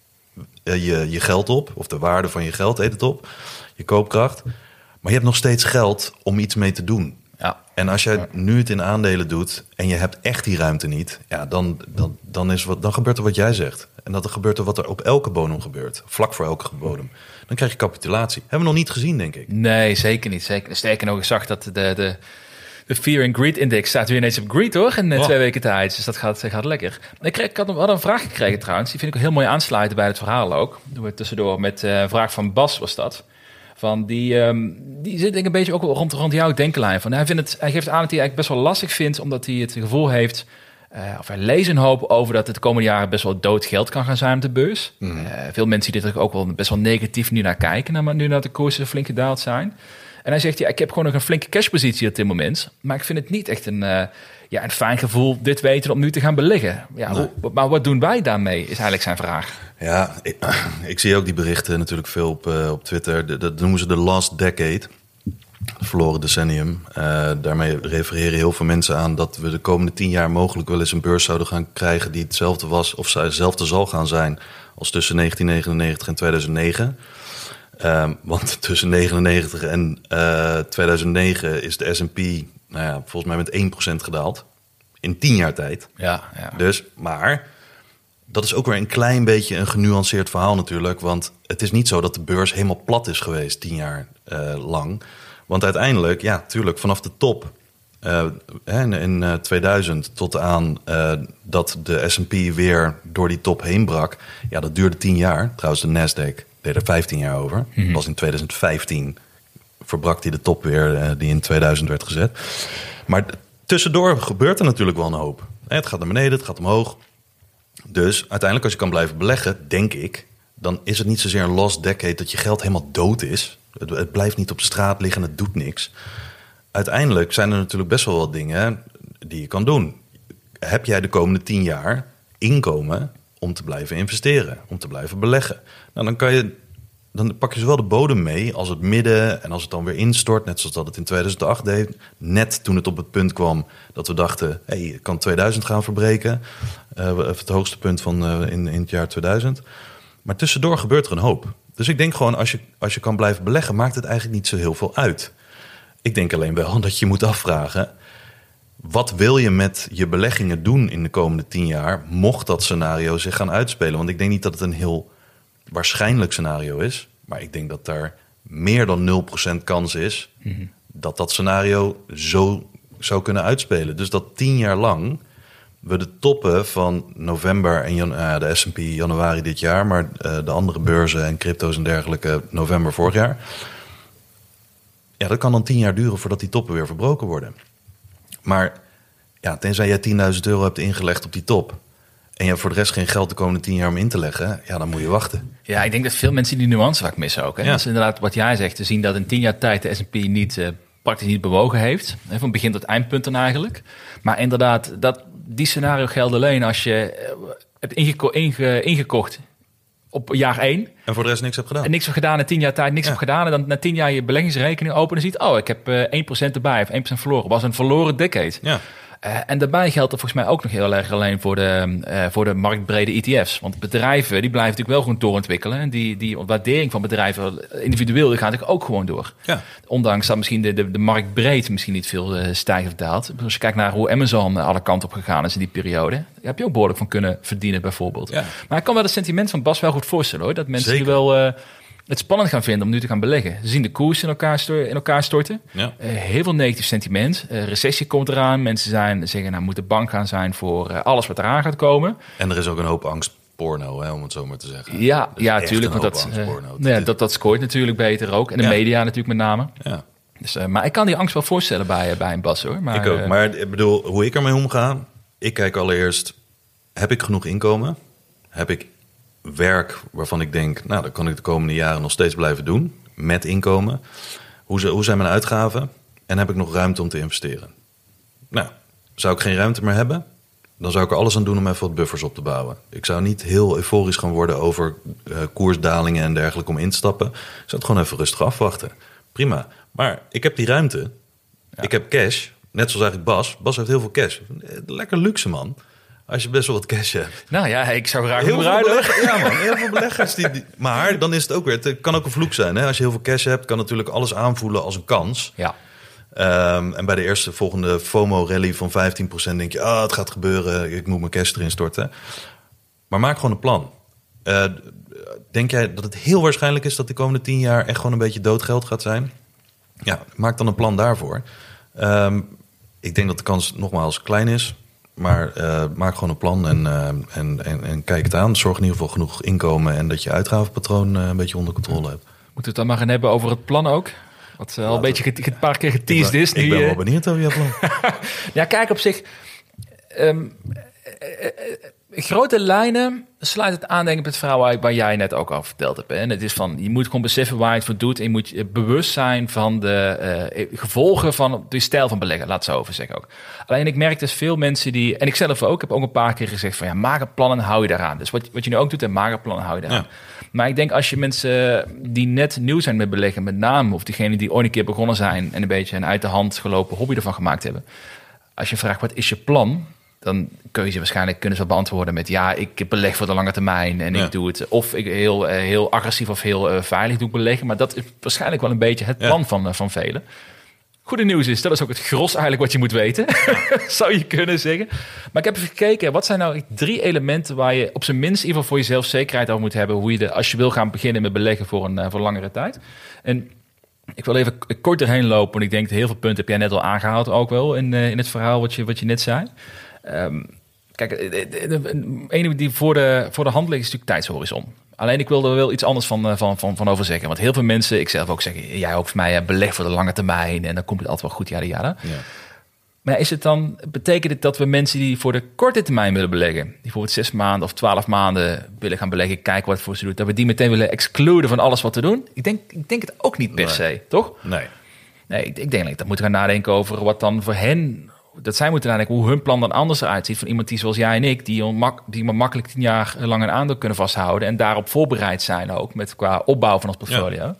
je, je geld op, of de waarde van je geld eet het op, je koopkracht. Maar je hebt nog steeds geld om iets mee te doen. Ja. En als jij nu het in aandelen doet en je hebt echt die ruimte niet, ja, dan, dan, dan, is wat, dan gebeurt er wat jij zegt. En dat er gebeurt er wat er op elke bodem gebeurt, vlak voor elke bodem. Dan krijg je capitulatie. Hebben we nog niet gezien, denk ik. Nee, zeker niet. Zeker. Sterker nog, ik zag dat de, de, de Fear and Greed Index staat weer ineens op greed, hoor, in eh, Oh. twee weken tijd. Dus dat gaat, gaat lekker. Ik, kreeg, ik had, we hadden een vraag gekregen trouwens. Die vind ik heel mooi aansluiten bij het verhaal ook. Doen we tussendoor met eh, een vraag van Bas was dat. Van die, ehm, die zit denk ik een beetje ook wel rond, rond jouw denkenlijn. Van, hij, vindt het, hij geeft aan dat hij eigenlijk best wel lastig vindt, omdat hij het gevoel heeft, eh, of hij leest een hoop over dat het de komende jaren best wel dood geld kan gaan zijn op de beurs. Eh, veel mensen die er ook wel best wel negatief nu naar kijken, nu dat de koersen flink gedaald zijn. En hij zegt, ja, ik heb gewoon nog een flinke cashpositie op dit moment, maar ik vind het niet echt een, eh, ja, een fijn gevoel dit weten om nu te gaan beleggen. Ja, hoe- maar wat doen wij daarmee, is eigenlijk zijn vraag. Ja, ik, ik zie ook die berichten natuurlijk veel op, eh, op Twitter. Dat noemen ze de last decade. Verloren decennium. Eh, daarmee refereren heel veel mensen aan dat we de komende tien jaar mogelijk wel eens een beurs zouden gaan krijgen die hetzelfde was of hetzelfde zal gaan zijn als tussen 1999 en 2009. Ehm, want tussen 99 en eh, 2009 is de S&P nou ja, volgens mij met 1% gedaald. In tien jaar tijd. Ja, ja. Dus, maar dat is ook weer een klein beetje een genuanceerd verhaal natuurlijk. Want het is niet zo dat de beurs helemaal plat is geweest tien jaar eh, lang. Want uiteindelijk, ja, tuurlijk, vanaf de top eh, in, in eh, 2000 tot aan eh, dat de S&P weer door die top heen brak. Ja, dat duurde tien jaar. Trouwens, de Nasdaq deed er 15 jaar over. Pas in 2015 verbrak hij de top weer eh, die in 2000 werd gezet. Maar tussendoor gebeurt er natuurlijk wel een hoop. Het gaat naar beneden, het gaat omhoog. Dus uiteindelijk als je kan blijven beleggen, denk ik... dan is het niet zozeer een lost decade dat je geld helemaal dood is. Het, het blijft niet op straat liggen, het doet niks. Uiteindelijk zijn er natuurlijk best wel wat dingen die je kan doen. Heb jij de komende tien jaar inkomen om te blijven investeren, om te blijven beleggen? Nou, dan kan je dan pak je zowel de bodem mee als het midden en als het dan weer instort, net zoals dat het in 2008 deed. Net toen het op het punt kwam dat we dachten, hé, hey, kan 2000 gaan verbreken. Eh, het hoogste punt van eh, in, in het jaar 2000. Maar tussendoor gebeurt er een hoop. Dus ik denk gewoon, als je, als je kan blijven beleggen, maakt het eigenlijk niet zo heel veel uit. Ik denk alleen wel dat je moet afvragen, wat wil je met je beleggingen doen in de komende tien jaar, mocht dat scenario zich gaan uitspelen? Want ik denk niet dat het een heel waarschijnlijk scenario is. Maar ik denk dat daar meer dan 0% kans is dat dat scenario zo zou kunnen uitspelen. Dus dat tien jaar lang we de toppen van november en jan- eh, de S&P januari dit jaar, maar eh, de andere beurzen en crypto's en dergelijke november vorig jaar. Ja, dat kan dan tien jaar duren voordat die toppen weer verbroken worden. Maar ja, tenzij jij 10.000 euro hebt ingelegd op die top en je hebt voor de rest geen geld de komende tien jaar om in te leggen, ja, dan moet je wachten. Ja, ik denk dat veel mensen die nuance vaak missen ook. Hè? Ja. Dat is inderdaad wat jij zegt, te zien dat in tien jaar tijd de S&P niet, eh, praktisch niet bewogen heeft. Hè, van begin tot eindpunt dan eigenlijk. Maar inderdaad, dat, die scenario geldt alleen als je eh, hebt ingeko- inge- ingekocht op jaar één. En voor de rest niks hebt gedaan. En niks heb gedaan in tien jaar tijd, niks Ja. heb gedaan. En dan na tien jaar je beleggingsrekening openen en ziet... oh, ik heb eh 1% erbij of 1% verloren. was een verloren decade. Ja. Eh, en daarbij geldt er volgens mij ook nog heel erg alleen voor de, eh, voor de marktbrede ETF's. Want bedrijven die blijven natuurlijk wel gewoon doorontwikkelen. En die, die waardering van bedrijven individueel die gaat natuurlijk ook gewoon door. Ja. Ondanks dat misschien de, de, de marktbreed misschien niet veel eh, stijgt of daalt. Als je kijkt naar hoe Amazon eh, alle kanten op gegaan is in die periode. Daar heb je ook behoorlijk van kunnen verdienen bijvoorbeeld. Ja. Maar ik kan wel het sentiment van Bas wel goed voorstellen hoor. Dat mensen die wel eh, het spannend gaan vinden om nu te gaan beleggen. Ze zien de koers in elkaar, in elkaar storten. Ja. Eh, heel veel negatief sentiment. Eh, recessie komt eraan. Mensen zijn, zeggen, nou moet de bank gaan zijn voor eh, alles wat eraan gaat komen. En er is ook een hoop angstporno, hè, om het zo maar te zeggen. Ja, Dus ja tuurlijk. Want dat, nou ja, dat, dat scoort natuurlijk beter ook. En de Ja. media natuurlijk met name. Ja. Dus, maar ik kan die angst wel voorstellen bij, bij een Bas hoor. Maar, ik ook. Maar ik bedoel, hoe ik ermee omga. Ik kijk allereerst, heb ik genoeg inkomen? Heb ik werk waarvan ik denk, nou, dat kan ik de komende jaren nog steeds blijven doen. Met inkomen. Hoe, zijn mijn uitgaven? En heb ik nog ruimte om te investeren? Nou, zou ik geen ruimte meer hebben? Dan zou ik er alles aan doen om even wat buffers op te bouwen. Ik zou niet heel euforisch gaan worden over eh, koersdalingen en dergelijke om in te stappen. Ik zou het gewoon even rustig afwachten. Prima. Maar ik heb die ruimte. Ik heb cash, net zoals eigenlijk Bas. Bas heeft heel veel cash. Lekker luxe, man. Als je best wel wat cash hebt. Nou ja, ik zou graag Heel veel, ja, man, heel veel beleggers. Die, die- maar dan is het ook weer... Het kan ook een vloek zijn. Hè? Als je heel veel cash hebt, kan natuurlijk alles aanvoelen als een kans. Ja, Ehm, en bij de eerste volgende FOMO-rally van 15% denk je... ah, het gaat gebeuren, ik moet mijn cash erin storten. Maar maak gewoon een plan. Eh, denk jij dat het heel waarschijnlijk is... dat de komende 10 jaar echt gewoon een beetje doodgeld gaat zijn? Ja, maak dan een plan daarvoor. Ehm, ik denk dat de kans nogmaals klein is... Maar eh, maak gewoon een plan en, eh, en, en, en kijk het aan. Zorg in ieder geval genoeg inkomen... en dat je uitgavenpatroon eh, een beetje onder controle hebt. moeten we het dan maar gaan hebben over het plan ook? Wat al een beetje een paar keer geteased is. Ik nu, ben eh. wel benieuwd over jouw plan. Ja, kijk op zich. ehm, eh, eh, eh, grote lijnen sluit het aan denk ik, met het verhaal waar, waar jij net ook al verteld hebt. Hè? En het is van, je moet gewoon beseffen waar je het voor doet. En je moet je bewust zijn van de eh, gevolgen van de stijl van beleggen. Laat het zo over zeggen ook. Alleen ik merk dus veel mensen die, en ik zelf ook, heb ook een paar keer gezegd van ja, maak een plan en hou je daaraan. Dus wat, wat je nu ook doet, en maak een plan en hou je daaraan. Maar ik denk als je mensen die net nieuw zijn met beleggen, met name, of diegenen die ooit een keer begonnen zijn en een beetje een uit de hand gelopen hobby ervan gemaakt hebben. Als je vraagt wat is je plan, dan kun je ze waarschijnlijk kunnen ze beantwoorden met ja, ik beleg voor de lange termijn en Ja. ik doe het of ik heel, eh, heel agressief of heel eh, veilig doe ik beleggen. Maar dat is waarschijnlijk wel een beetje het Ja. plan van, eh, van velen. Goede nieuws is, dat is ook het gros eigenlijk wat je moet weten. Zou je kunnen zeggen. Maar ik heb even gekeken, wat zijn nou drie elementen waar je op zijn minst in ieder geval voor jezelf zekerheid over moet hebben. Hoe je de, als je wil gaan beginnen met beleggen voor een, voor langere tijd. En ik wil even kort erheen lopen, want ik denk dat heel veel punten heb jij net al aangehaald ook wel in, in het verhaal wat je, wat je net zei. Ehm, kijk, eh, de, de, de- ene die voor de, voor de hand ligt is natuurlijk tijdshorizon. Alleen ik wil er wel iets anders van, eh, van, van, van over zeggen. Want heel veel mensen, ik zelf ook zeggen, jij ook voor mij, eh, beleg voor de lange termijn. En dan komt het altijd wel goed, jaren jaren. Ja. Maar is het dan, betekent het dat we mensen die voor de korte termijn willen beleggen, die bijvoorbeeld zes maanden of twaalf maanden willen gaan beleggen, kijken wat het voor ze doet, dat we die meteen willen excluden van alles wat te doen? Ik denk, ik denk het ook niet per Nee. se, toch? Nee. Nee, ik, ik denk dat we moeten gaan nadenken over wat dan voor hen, dat zij moeten nadenken hoe hun plan dan anders eruit ziet van iemand die zoals jij en ik, die, onmak, die maar makkelijk tien jaar lang een aandeel kunnen vasthouden en daarop voorbereid zijn ook met qua opbouw van ons portfolio.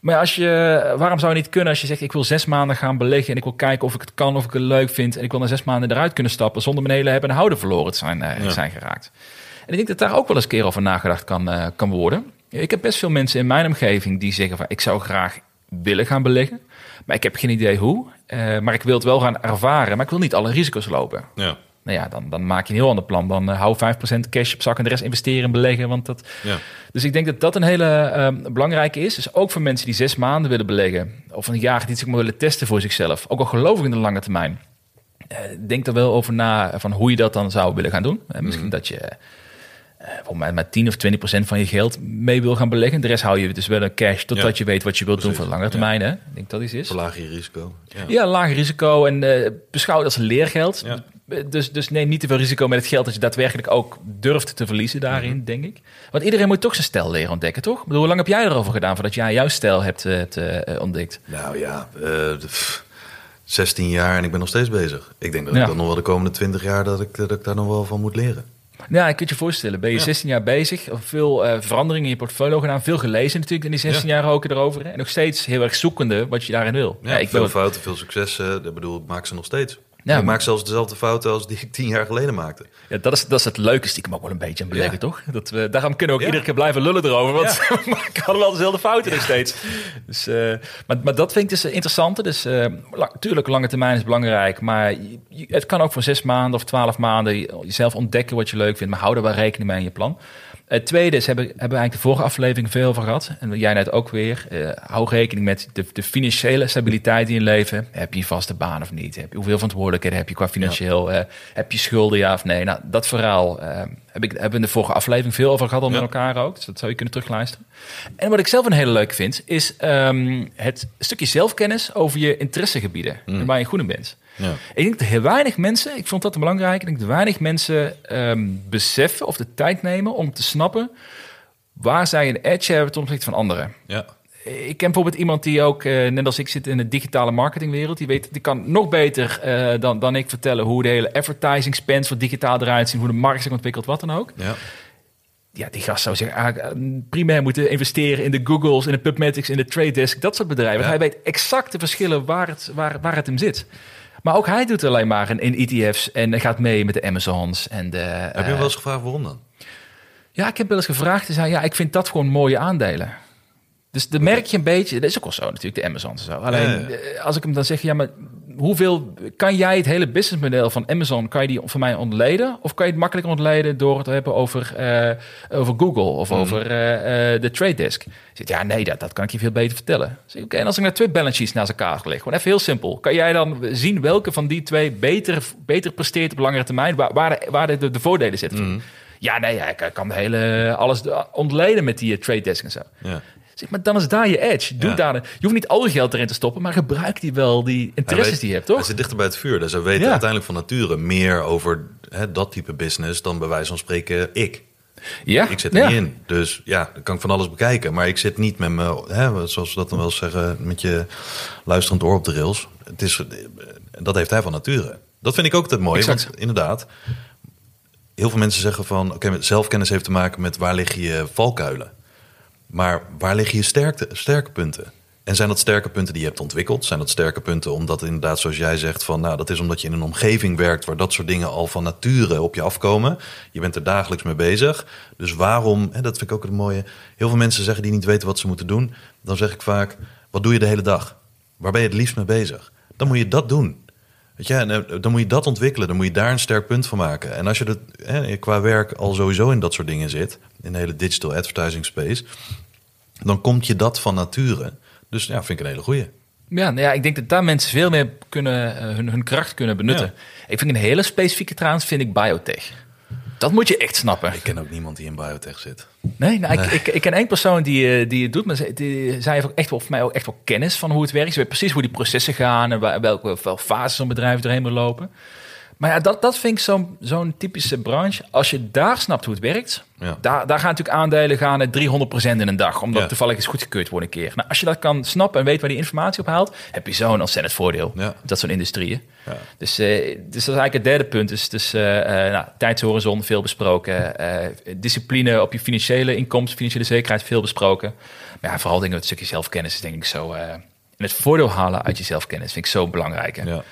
Maar als je, waarom zou je niet kunnen als je zegt: Ik wil zes maanden gaan beleggen en ik wil kijken of ik het kan, of ik het leuk vind. En ik wil na zes maanden eruit kunnen stappen zonder mijn hele hebben en houden verloren te zijn, eh, Ja. zijn geraakt. En ik denk dat daar ook wel eens een keer over nagedacht kan, eh, kan worden. Ik heb best veel mensen in mijn omgeving die zeggen: van, Ik zou graag willen gaan beleggen, maar ik heb geen idee hoe. Eh, maar ik wil het wel gaan ervaren, maar ik wil niet alle risico's lopen. Ja. Nou ja, dan, dan maak je een heel ander plan. Dan eh, hou 5% cash op zak en de rest investeren en beleggen. Want dat, Ja. dus ik denk dat dat een hele ehm, belangrijke is. Dus ook voor mensen die zes maanden willen beleggen. Of een jaar die zich maar willen testen voor zichzelf. Ook al geloof ik in de lange termijn. Eh, denk er wel over na van hoe je dat dan zou willen gaan doen. Misschien dat je volgens mij met 10 of 20 procent van je geld mee wil gaan beleggen. De rest hou je dus wel een cash totdat Ja. je weet wat je wilt doen voor de lange Ja. termijn. Hè? Ik denk dat iets is. Verlaag je risico. Ja. Ja, laag risico en eh beschouw het als leergeld. Ja. Dus, dus neem niet te veel risico met het geld dat je daadwerkelijk ook durft te verliezen daarin, Mhm. denk ik. Want iedereen moet toch zijn stijl leren ontdekken, toch? Bedoel, hoe lang heb jij erover gedaan voordat jij jouw stijl hebt, eh, hebt eh, ontdekt? Nou ja, eh, pff, 16 jaar en ik ben nog steeds bezig. Ik denk dat ik dan nog wel de komende 20 jaar dat ik, dat ik daar nog wel van moet leren. Ja, ik kunt je voorstellen. Ben je Ja. 16 jaar bezig, veel eh, veranderingen in je portfolio gedaan, veel gelezen natuurlijk in die 16 jaar ook erover. En nog steeds heel erg zoekende wat je daarin wil. Ja, ik veel fouten, veel successen. Ik bedoel, ik maak ze nog steeds. Ja, ik maak zelfs dezelfde fouten als die ik tien jaar geleden maakte. Ja, dat, is, dat is het leuke stiekem ook wel een beetje aan beleggen, Ja. toch? Dat we, daarom kunnen we ook Ja. iedere keer blijven lullen erover. Want we maken allemaal dezelfde fouten nog steeds. Dus, eh, maar, maar dat vind ik dus interessant. Dus eh tuurlijk, lange termijn is belangrijk. Maar je- het kan ook voor zes maanden of twaalf maanden je- jezelf ontdekken wat je leuk vindt. Maar hou er wel rekening mee in je plan. Het tweede is, hebben, hebben we eigenlijk de vorige aflevering veel over gehad. En jij net ook weer. eh, hou rekening met de, de financiële stabiliteit in je leven. Heb je een vaste baan of niet? Heb je, hoeveel verantwoordelijkheden heb je qua financieel? eh, heb je schulden, ja of nee? Nou, dat verhaal eh, heb ik, hebben we in de vorige aflevering veel over gehad al met elkaar ook. Dus dat zou je kunnen terugluisteren. En wat ik zelf een hele leuk vind, is ehm, het stukje zelfkennis over je interessegebieden. En waar je goed in bent. Ja. Ik denk dat heel weinig mensen, ik vond dat belangrijk, ik denk dat weinig mensen ehm, beseffen of de tijd nemen om te snappen waar zij een edge hebben ten opzichte van anderen. Ja. Ik ken bijvoorbeeld iemand die ook, eh, net als ik zit in de digitale marketingwereld, die, weet, die kan nog beter eh, dan, dan ik vertellen hoe de hele advertising spend voor digitaal eruit zien, hoe de markt zich ontwikkelt, wat dan ook. Ja. ja, die gast zou zich eigenlijk eh, primair moeten investeren in de Googles, in de PubMatic, in de Trade Desk, dat soort bedrijven. Ja. Hij weet exact de verschillen waar het, waar, waar het hem zit. Maar ook hij doet alleen maar in, in ETF's en gaat mee met de Amazons en de... Heb je eh, hem wel eens gevraagd waarom dan? ja, ik heb wel eens gevraagd. Hij zei, ja, ik vind dat gewoon mooie aandelen. Dus dan merk je een beetje, dat is ook wel zo natuurlijk, de Amazon en zo. Alleen, Ja, ja. eh, als ik hem dan zeg, ja, maar hoeveel, kan jij het hele businessmodel van Amazon, kan je die voor mij ontleden? Of kan je het makkelijker ontleden door het te hebben over, eh, over Google of Mhm. over eh, eh, de Trade Desk? Zeg, ja, nee, dat, dat kan ik je veel beter vertellen. Oké, en als ik naar twee balance sheets naast elkaar leg, gewoon even heel simpel. Kan jij dan zien welke van die twee beter, beter presteert op langere termijn, waar, waar, de, waar de, de, voordelen zitten? Mhm. Ja, nee, ja, ik kan de hele, alles ontleden met die Trade Desk en zo. Ja. Zeg, maar dan is daar je edge. Doe Ja. daar, je hoeft niet al je geld erin te stoppen, maar gebruik die wel, die interesses weet- die je hebt, Hij toch? zit dichter bij het vuur. Dus hij weet Ja. uiteindelijk van nature meer over hè, dat type business dan bij wijze van spreken ik. Ja, Ik zit er ja. niet in. Dus ja, dan kan ik van alles bekijken. Maar ik zit niet met me, hè, zoals we dat dan wel zeggen, met je luisterend oor op de rails. Het is, dat heeft hij van nature. Dat vind ik ook het mooie. Exact. Want inderdaad, heel veel mensen zeggen van, oké, zelfkennis heeft te maken met waar liggen je valkuilen. Maar waar liggen je sterkte, sterke punten? En zijn dat sterke punten die je hebt ontwikkeld? Zijn dat sterke punten omdat inderdaad, zoals jij zegt, van nou, dat is omdat je in een omgeving werkt waar dat soort dingen al van nature op je afkomen. Je bent er dagelijks mee bezig. Dus waarom, en dat vind ik ook het mooie, heel veel mensen zeggen die niet weten wat ze moeten doen. Dan zeg ik vaak, wat doe je de hele dag? Waar ben je het liefst mee bezig? Dan moet je dat doen. Weet je, eh, dan moet je dat ontwikkelen. Dan moet je daar een sterk punt van maken. En als je dat, hè, qua werk al sowieso in dat soort dingen zit, in de hele digital advertising space, dan komt je dat van nature. Dus ja, vind ik een hele goeie. Ja, nou ja, ik denk dat daar mensen veel meer kunnen, eh, hun, hun kracht kunnen benutten. Ik vind een hele specifieke trouwens, vind ik biotech. Dat moet je echt snappen. Ik ken ook niemand die in biotech zit. Nee, nou, Ik, ik, ik ken één persoon die, eh, die het doet, maar zij, die, zij heeft ook echt wel, voor mij ook echt wel kennis van hoe het werkt. Ze weet precies hoe die processen gaan en welke wel fases zo'n bedrijf doorheen moet lopen. Maar ja, dat, dat vind ik zo'n zo'n typische branche. Als je daar snapt hoe het werkt, Ja. daar, daar gaan natuurlijk aandelen gaan naar 300% in een dag. Omdat Ja. toevallig is goedgekeurd wordt een keer. Nou, als je dat kan snappen en weet waar die informatie op haalt, heb je zo'n ontzettend voordeel. Ja. Dat soort industrieën. Ja. Dus, eh, dus dat is eigenlijk het derde punt. Dus, dus eh, eh, nou, tijdshorizon, veel besproken. Discipline op je financiële inkomsten, financiële zekerheid, veel besproken. Maar ja, vooral ik het stukje zelfkennis is denk ik zo... en het voordeel halen uit je zelfkennis vind ik zo belangrijk. hè. Ja.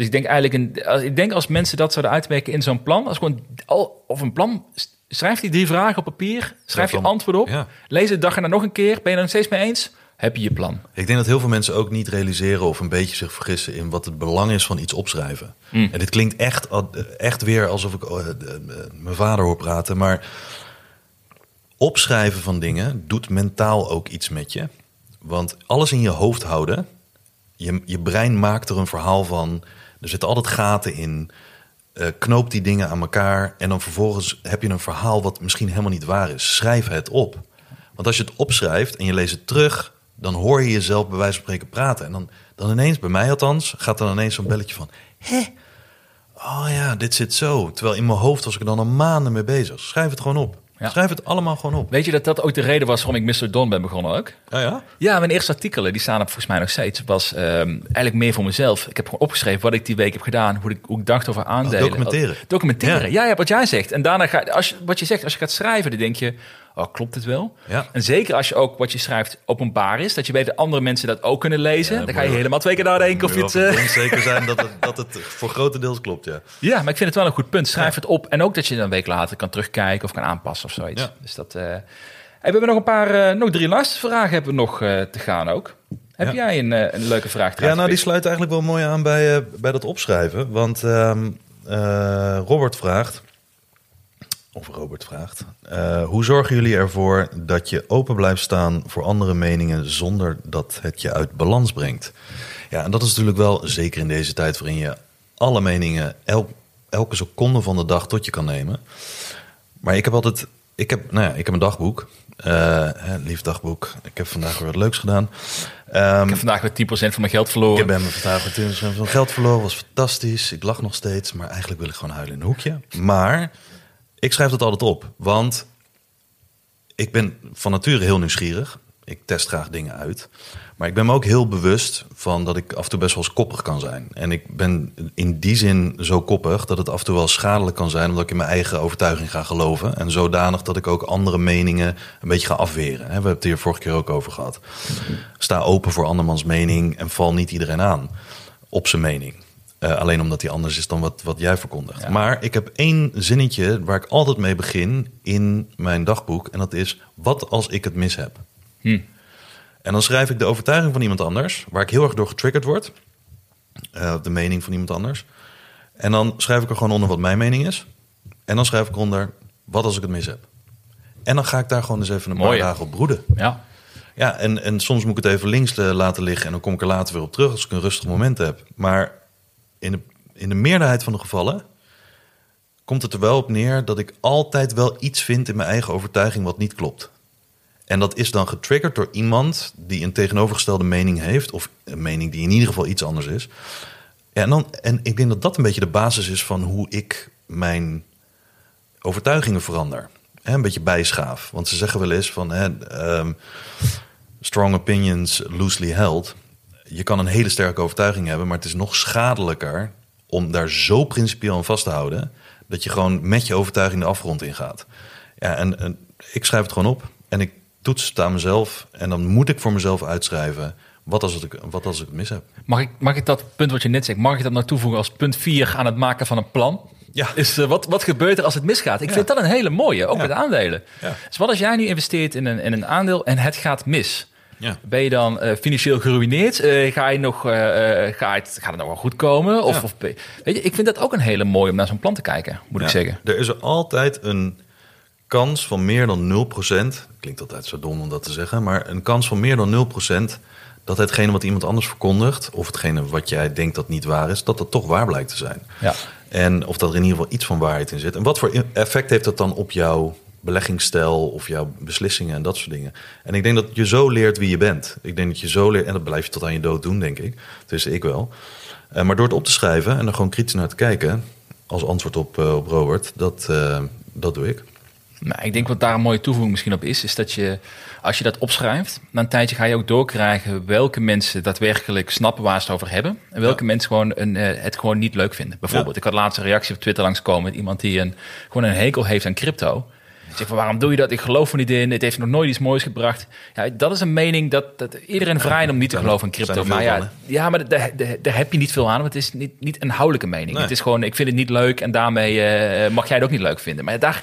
Dus ik denk eigenlijk, een, als- ik denk als mensen dat zouden uitwerken in zo'n plan, als gewoon al, of een plan, schrijf die drie vragen op papier, schrijf je antwoord op, ja. lees het dag erna nog een keer, ben je er nog steeds mee eens? Heb je je plan? Ik denk dat heel veel mensen ook niet realiseren of een beetje zich vergissen in wat het belang is van iets opschrijven. En dit klinkt echt, echt weer alsof ik eh, eh, mijn vader hoor praten, maar opschrijven van dingen doet mentaal ook iets met je. Want alles in je hoofd houden, je, je brein maakt er een verhaal van. Er zitten altijd gaten in. eh knoop die dingen aan elkaar. En dan vervolgens heb je een verhaal wat misschien helemaal niet waar is. Schrijf het op. Want als je het opschrijft en je leest het terug, dan hoor je jezelf bij wijze van spreken praten. En dan, dan ineens, bij mij althans, gaat dan ineens zo'n belletje van: Hé, oh ja, dit zit zo. Terwijl in mijn hoofd was ik er dan al maanden mee bezig. Schrijf het gewoon op. Ja. Schrijf het allemaal gewoon op. Weet je dat dat ook de reden was waarom ik Mr. Don ben begonnen ook? Ja, ja? Ja, mijn eerste artikelen, die staan er volgens mij nog steeds, was ehm, eigenlijk meer voor mezelf. Ik heb gewoon opgeschreven wat ik die week heb gedaan, hoe ik, hoe ik dacht over aandelen. Oh, documenteren. Documenteren, Ja. ja. wat jij zegt. En daarna ga als je, wat je zegt, als je gaat schrijven, dan denk je, oh, klopt het wel? Ja. En zeker als je ook wat je schrijft openbaar is, dat je weet dat andere mensen dat ook kunnen lezen, Ja, dan ga je helemaal twee keer nadenken of je het... zeker zijn dat het, dat het voor grotendeels klopt, ja. ja, maar ik vind het wel een goed punt. Schrijf het op en ook dat je dan een week later kan terugkijken of kan aanpassen of zoiets. Ja. Dus dat... Hey, we hebben nog een paar, eh, nog drie luistervragen hebben we nog eh, te gaan ook. Heb jij een, een leuke vraag? Ja, nou, die sluit eigenlijk wel mooi aan bij, bij dat opschrijven. Want ehm, eh, Robert vraagt, of Robert vraagt, eh, hoe zorgen jullie ervoor dat je open blijft staan voor andere meningen zonder dat het je uit balans brengt? Ja, en dat is natuurlijk wel, zeker in deze tijd waarin je alle meningen el- elke seconde van de dag tot je kan nemen. Maar ik heb altijd, ik heb, nou ja, ik heb een dagboek. Hè, lief dagboek. Ik heb vandaag weer wat leuks gedaan. Ehm, Ik heb vandaag weer 10% van mijn geld verloren. ik heb bij mijn vandaag met 20% van geld verloren. Was fantastisch. Ik lach nog steeds. Maar eigenlijk wil ik gewoon huilen in een hoekje. Maar ik schrijf dat altijd op. Want ik ben van nature heel nieuwsgierig. Ik test graag dingen uit. Maar ik ben me ook heel bewust van dat ik af en toe best wel eens koppig kan zijn. En ik ben in die zin zo koppig dat het af en toe wel schadelijk kan zijn... omdat ik in mijn eigen overtuiging ga geloven. En zodanig dat ik ook andere meningen een beetje ga afweren. We hebben het hier vorige keer ook over gehad. Sta open voor andermans mening en val niet iedereen aan op zijn mening. Uh, alleen omdat die anders is dan wat, wat jij verkondigt. Ja. Maar ik heb één zinnetje waar ik altijd mee begin in mijn dagboek. En dat is: wat als ik het mis heb? Hm. En dan schrijf ik de overtuiging van iemand anders, waar ik heel erg door getriggerd word. Uh, de mening van iemand anders. En dan schrijf ik er gewoon onder wat mijn mening is. En dan schrijf ik onder: wat als ik het mis heb? En dan ga ik daar gewoon eens even een paar dagen op broeden. Ja. Ja, en, en soms moet ik het even links laten liggen en dan kom ik er later weer op terug als ik een rustig moment heb. Maar in de, in de meerderheid van de gevallen komt het er wel op neer dat ik altijd wel iets vind in mijn eigen overtuiging wat niet klopt. En dat is dan getriggerd door iemand die een tegenovergestelde mening heeft, of een mening die in ieder geval iets anders is. En, dan, en ik denk dat dat een beetje de basis is van hoe ik mijn overtuigingen verander. een beetje bijschaaf. Want ze zeggen wel eens van um, strong opinions loosely held je kan een hele sterke overtuiging hebben, maar het is nog schadelijker om daar zo principieel aan vast te houden dat je gewoon met je overtuiging de afgrond ingaat. Ja, en, en ik schrijf het gewoon op en ik toets het aan mezelf en dan moet ik voor mezelf uitschrijven. Wat als, ik, wat als ik het mis heb? Mag ik, mag ik dat punt wat je net zegt, mag ik dat nou toevoegen als punt 4 aan het maken van een plan? Ja. Is, uh, wat, wat gebeurt er als het misgaat? Ik vind dat een hele mooie, ook met aandelen. Ja. Dus wat als jij nu investeert in een, in een aandeel en het gaat mis? Ja. Ben je dan uh, financieel geruineerd? Uh, ga je nog, uh, ga het, gaat het nog wel goed komen? Of, ja. of, weet je, ik vind dat ook een hele mooie om naar zo'n plan te kijken, moet ja. ik zeggen. Er is er altijd een kans van meer dan 0%. Klinkt altijd zo dom om dat te zeggen, maar een kans van meer dan 0% dat hetgene wat iemand anders verkondigt, of hetgene wat jij denkt dat niet waar is, dat dat toch waar blijkt te zijn. Ja. En of dat er in ieder geval iets van waarheid in zit. En wat voor effect heeft dat dan op jouw beleggingsstijl of jouw beslissingen en dat soort dingen. En ik denk dat je zo leert wie je bent. Ik denk dat je zo leert, en dat blijf je tot aan je dood doen, denk ik. Dus ik wel. Uh, maar door het op te schrijven en er gewoon kritisch naar te kijken, als antwoord op, uh, op Robert, dat, uh, dat doe ik. Nou, ik denk wat daar een mooie toevoeging misschien op is, is dat je, als je dat opschrijft, na een tijdje ga je ook doorkrijgen welke mensen daadwerkelijk snappen waar ze het over hebben. En welke ja. mensen gewoon een, het gewoon niet leuk vinden. Bijvoorbeeld, ja. ik had laatst een reactie op Twitter langskomen met iemand die een, gewoon een hekel heeft aan crypto. Ik zeg van waarom doe je dat? Ik geloof er niet in. Het heeft nog nooit iets moois gebracht. Ja, dat is een mening dat, dat iedereen vrij om niet te geloven in crypto. Maar ja, ja, maar daar, daar heb je niet veel aan. Want het is niet, niet een inhoudelijke mening. Nee. Het is gewoon, ik vind het niet leuk en daarmee uh, mag jij het ook niet leuk vinden. Maar daar.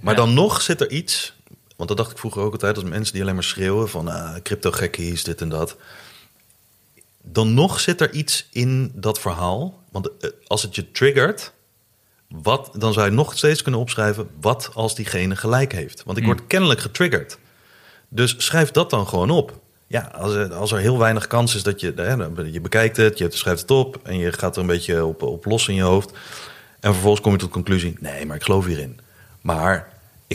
Maar dan nog zit er iets. Want dat dacht ik vroeger ook altijd als mensen die alleen maar schreeuwen van uh, crypto gekkies, dit en dat. Dan nog zit er iets in dat verhaal. Want uh, als het je triggert, wat, dan zou je nog steeds kunnen opschrijven, wat als diegene gelijk heeft? Want ik word mm. kennelijk getriggerd. Dus schrijf dat dan gewoon op. Ja, als er, als er heel weinig kans is dat je, hè, je bekijkt het, je schrijft het op en je gaat er een beetje op, op los in je hoofd. En vervolgens kom je tot de conclusie, nee, maar ik geloof hierin. Maar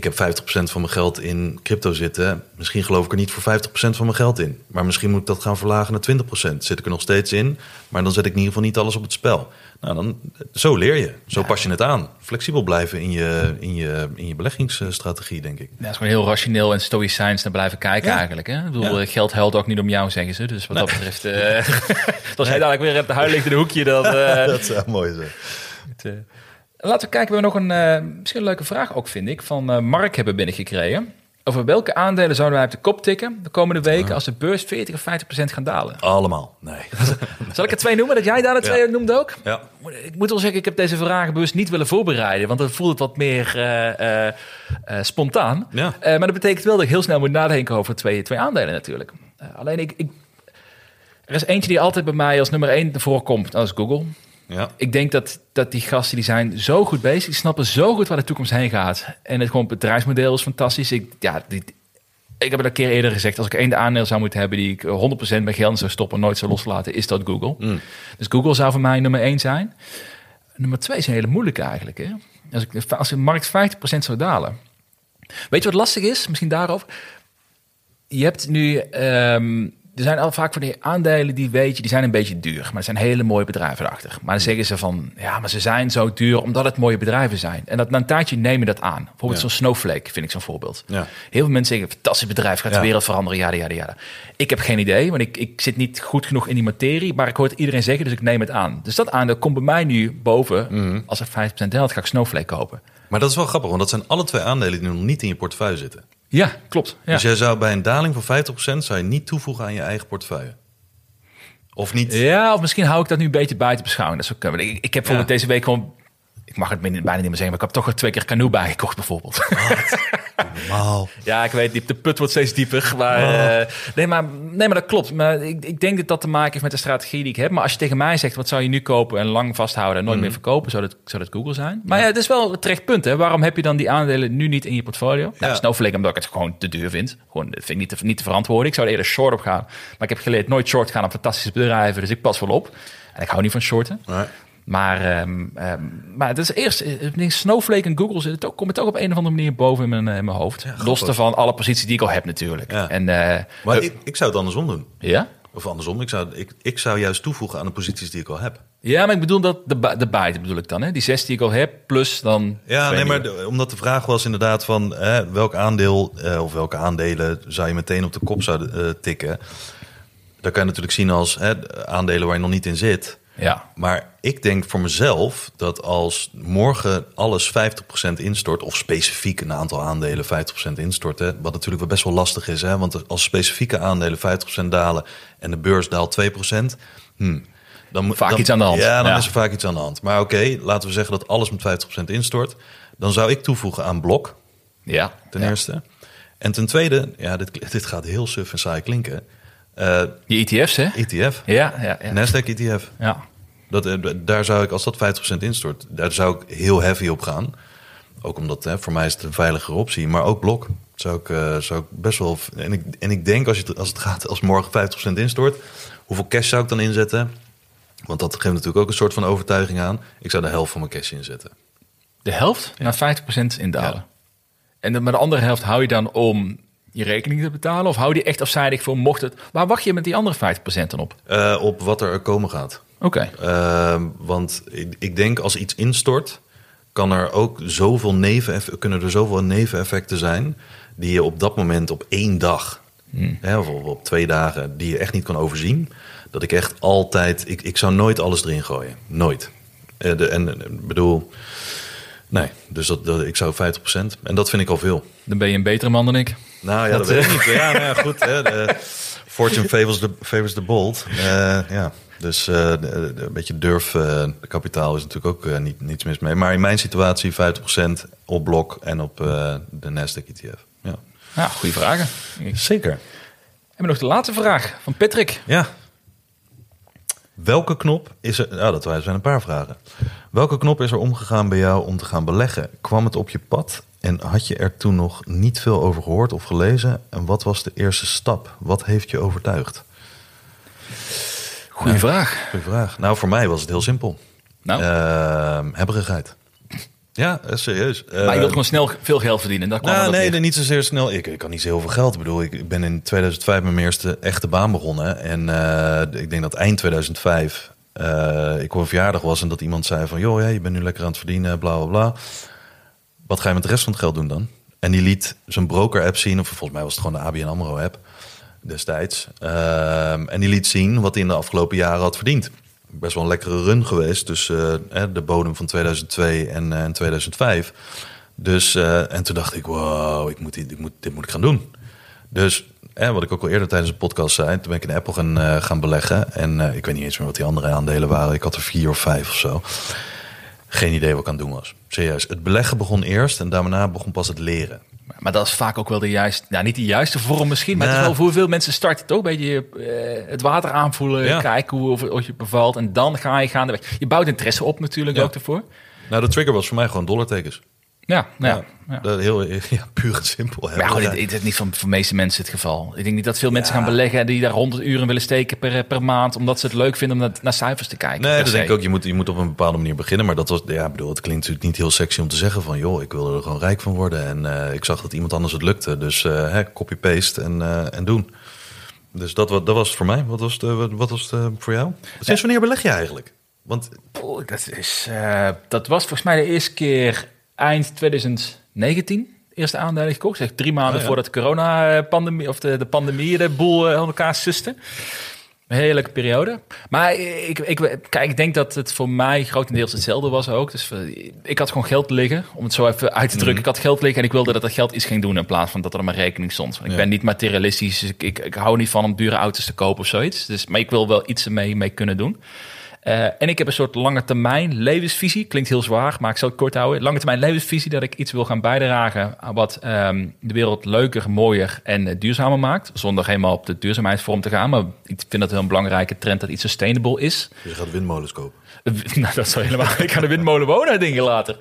ik heb 50% van mijn geld in crypto zitten. Misschien geloof ik er niet voor 50% van mijn geld in. Maar misschien moet ik dat gaan verlagen naar 20%. Zit ik er nog steeds in, maar dan zet ik in ieder geval niet alles op het spel. Nou, dan, zo leer je. Zo ja. pas je het aan. Flexibel blijven in je, in je, in je beleggingsstrategie, denk ik. Ja, het is gewoon heel rationeel en stoïcijns naar blijven kijken ja. eigenlijk. Hè? Ik bedoel, geld huilt ook niet om jou, zeggen ze. Dus wat nee. dat betreft... Uh, als jij dadelijk weer op de huil ligt in een hoekje, dan... Uh, dat zou mooi zijn. Het, uh, Laten we kijken, we hebben nog een uh, misschien een leuke vraag ook, vind ik, van uh, Mark hebben binnengekregen. Over welke aandelen zouden wij op de kop tikken de komende weken als de beurs 40 of 50 procent gaan dalen? Allemaal, nee. Zal ik er twee noemen, dat jij daar de twee ja. noemde ook? Ja. Ik moet wel zeggen, ik heb deze vragen bewust niet willen voorbereiden, want dan voelt het wat meer uh, spontaan. Ja. maar dat betekent wel dat ik heel snel moet nadenken over twee, twee aandelen natuurlijk. alleen ik, ik, er is eentje die altijd bij mij als nummer één voorkomt, dat is Google. Ja. Ik denk dat, dat die gasten die zijn zo goed bezig, die snappen zo goed waar de toekomst heen gaat. En het gewoon bedrijfsmodel is fantastisch. Ik, ja, die, ik heb het een keer eerder gezegd, als ik één aandeel zou moeten hebben die ik 100% mijn geld zou stoppen, nooit zou loslaten, is dat Google. Mm. Dus Google zou voor mij nummer één zijn. Nummer twee is een hele moeilijke eigenlijk. Hè? Als, ik, als de markt 50% zou dalen. Weet je wat lastig is? Misschien daarover. Je hebt nu um, er zijn al vaak van die aandelen die weet je, die zijn een beetje duur. Maar er zijn hele mooie bedrijven erachter. Maar dan zeggen ze van, ja, maar ze zijn zo duur omdat het mooie bedrijven zijn. En dat, na een tijdje nemen dat aan. Bijvoorbeeld Ja. zo'n Snowflake vind ik zo'n voorbeeld. Ja. Heel veel mensen zeggen, fantastisch bedrijf, gaat de Ja. wereld veranderen, ja, ja, ja. Ik heb geen idee, want ik, ik zit niet goed genoeg in die materie. Maar ik hoor het iedereen zeggen, dus ik neem het aan. Dus dat aandeel komt bij mij nu boven. Mhm. Als er 5% daalt, ga ik Snowflake kopen. Maar dat is wel grappig, want dat zijn alle twee aandelen die nog niet in je portefeuille zitten. Ja, klopt. Ja. Dus jij zou bij een daling van 50% zou je niet toevoegen aan je eigen portefeuille. Of niet? Ja, of misschien hou ik dat nu een beetje buiten beschouwing. Dat zou kunnen. Ik, ik heb bijvoorbeeld Ja. deze week gewoon... Ik mag het bijna niet meer zeggen, maar ik heb toch twee keer canoe bijgekocht bijvoorbeeld. Ja, ik weet, de put wordt steeds dieper. Maar, Oh. eh, nee, maar, nee, maar dat klopt. Maar ik, ik denk dat dat te maken heeft met de strategie die ik heb. Maar als je tegen mij zegt, wat zou je nu kopen en lang vasthouden en nooit Mhm. meer verkopen, zou dat, zou dat Google zijn. Maar ja, het is wel een terecht punt. Hè? Waarom heb je dan die aandelen nu niet in je portfolio? Nou. Snowflake, omdat ik het gewoon te duur vind. Gewoon, dat vind ik niet te, niet te verantwoorden. Ik zou er eerder short op gaan. Maar ik heb geleerd nooit short gaan op fantastische bedrijven. Dus ik pas wel op. En ik hou niet van shorten. Nee. Maar, ehm, ehm, maar het is eerst, eh, ik denk Snowflake en Google zit het ook, komt het ook op een of andere manier boven in mijn, eh, in mijn hoofd. Los grappig. daarvan alle posities die ik al heb natuurlijk. Ja. En, eh, Maar ik, ik zou het andersom doen. ja? Of andersom, ik zou, ik, ik zou juist toevoegen aan de posities die ik al heb. ja, maar ik bedoel dat de, de bedoel ik dan. Hè? Die zes die ik al heb, plus dan... Ja, nee, maar de- omdat de vraag was inderdaad van hè, welk aandeel eh, of welke aandelen zou je meteen op de kop zouden tikken. Dat kan je natuurlijk zien als hè, aandelen waar je nog niet in zit. Ja, Maar ik denk voor mezelf dat als morgen alles 50% instort, of specifiek een aantal aandelen 50% instorten, wat natuurlijk wel best wel lastig is, hè? want als specifieke aandelen 50% dalen en de beurs daalt 2%, hmm, dan moet Vaak dan- iets aan de hand. Ja, dan Ja. is er vaak iets aan de hand. Maar oké, laten we zeggen dat alles met 50% instort, dan zou ik toevoegen aan blok, ja. ten ja. eerste. En ten tweede, ja, dit, dit gaat heel suf en saai klinken, eh, Die ETF's, hè? ETF, Ja, ja, ja. Nasdaq ETF. ja. Dat, eh, daar zou ik, als dat 50% instort, daar zou ik heel heavy op gaan. Ook omdat hè, voor mij is het een veiligere optie. Maar ook blok zou ik, eh, zou ik best wel. En ik, en ik denk als, je, het- als het gaat, als morgen 50% instort, hoeveel cash zou ik dan inzetten? Want dat geeft natuurlijk ook een soort van overtuiging aan. Ik zou de helft van mijn cash inzetten. De helft naar 50% indalen. En de, maar de andere helft hou je dan om je rekening te betalen? Of hou je die echt afzijdig voor mocht het... Waar wacht je met die andere 50% dan op? Eh, op wat er komen gaat. Oké. Ehm, want ik, ik denk als iets instort, kan er ook zoveel neveneff- kunnen er zoveel neveneffecten zijn die je op dat moment op één dag, hè, of op, twee dagen, die je echt niet kan overzien. Dat ik echt altijd, ik, ik zou nooit alles erin gooien. Nooit. Eh, de, en eh, bedoel, nee, dus dat, dat, ik zou 50%. En dat vind ik al veel. Dan ben je een betere man dan ik. Nou ja, dat, Dat, weet ik eh, niet. Ja, nou ja, goed. Hè, de, fortune favors the, favors the bold. Ja, dus eh, een beetje durf eh, kapitaal is natuurlijk ook eh, niet, niets mis mee. Maar in mijn situatie 50% op blok en op eh, de Nasdaq ETF. Ja. Ja, goede vragen. Zeker. heb nog de laatste vraag van Patrick. Ja. Welke knop is er... Ja, dat zijn een paar vragen. Welke knop is er omgegaan bij jou om te gaan beleggen? Kwam het op je pad en had je er toen nog niet veel over gehoord of gelezen? En wat was de eerste stap? Wat heeft je overtuigd? Goeie vraag. Goeie vraag. Nou, voor mij was het heel simpel. Nou, Ehm, hebberigheid. Ja, eh, serieus. maar je wilt gewoon snel veel geld verdienen. Kwam Nou, nee, nee, niet zozeer snel. Ik, ik kan niet zo heel veel geld. Ik bedoel, ik, ben in 2005 met mijn eerste echte baan begonnen. En eh, ik denk dat eind 2005 eh, ik een verjaardag was en dat iemand zei van... joh, ja, je bent nu lekker aan het verdienen, bla, bla, bla. Wat ga je met de rest van het geld doen dan? En die liet zijn broker-app zien, of volgens mij was het gewoon de ABN AMRO-app destijds. Ehm, en die liet zien wat hij in de afgelopen jaren had verdiend. Best wel een lekkere run geweest tussen eh, de bodem van 2002 en, eh, en 2005. Dus, eh, en toen dacht ik, wow, ik moet, ik moet, dit moet ik gaan doen. Dus eh, wat ik ook al eerder tijdens de podcast zei, toen ben ik in Apple gaan, eh, gaan beleggen. En eh, ik weet niet eens meer wat die andere aandelen waren. Ik had er vier of vijf of zo. Geen idee wat ik aan het doen was. Serieus. Het beleggen begon eerst en daarna begon pas het leren. Maar dat is vaak ook wel de juiste, nou niet de juiste vorm misschien, maar het is Nou. wel voor veel mensen starten toch een beetje eh, het water aanvoelen, Ja. kijken hoe of, of je bevalt en dan ga je gaandeweg. Je bouwt interesse op natuurlijk Ja. ook ervoor. Nou, de trigger was voor mij gewoon dollartekens. Ja, nou ja. ja. Dat heel ja, puur en simpel. Maar ja, goed, dit, dit is niet van voor de meeste mensen het geval. Ik denk niet dat veel mensen gaan beleggen die daar 100 uren willen steken per, per maand, omdat ze het leuk vinden om naar, naar cijfers te kijken. Nee, dat se. denk ik ook. Je moet, je moet op een bepaalde manier beginnen. Maar dat was, ja, bedoel, het klinkt natuurlijk niet heel sexy om te zeggen van, joh, ik wil er gewoon rijk van worden. En eh, ik zag dat iemand anders het lukte. Dus eh, hè, copy-paste en, eh, en doen. Dus dat, dat was het voor mij. Wat was het, eh, wat- was het eh, voor jou? Sinds wanneer beleg je eigenlijk? Want dat, is, eh, dat was volgens mij de eerste keer eind 2019. Eerste aandelen gekocht. Zeg drie maanden Oh, ja. voordat de corona-pandemie of de, de pandemie de boel eh, aan elkaar suste. Een hele leuke periode. Maar ik, ik, kijk, ik denk dat het voor mij grotendeels hetzelfde was ook. Dus eh, ik had gewoon geld liggen, om het zo even uit te drukken. Mhm. Ik had geld liggen en ik wilde dat dat geld iets ging doen in plaats van dat er op mijn rekening stond. Want ik Ja. ben niet materialistisch, dus ik, ik, ik hou niet van om dure auto's te kopen of zoiets. Dus, maar ik wil wel iets ermee mee kunnen doen. Eh, en ik heb een soort lange termijn levensvisie. Klinkt heel zwaar, maar ik zal het kort houden. Lange termijn levensvisie dat ik iets wil gaan bijdragen wat ehm, de wereld leuker, mooier en eh, duurzamer maakt. Zonder helemaal op de duurzaamheidsvorm te gaan. Maar ik vind dat een belangrijke trend dat iets sustainable is. je gaat windmolens kopen. Nou, dat zou helemaal. Ik ga de windmolen wonen, denk ik later.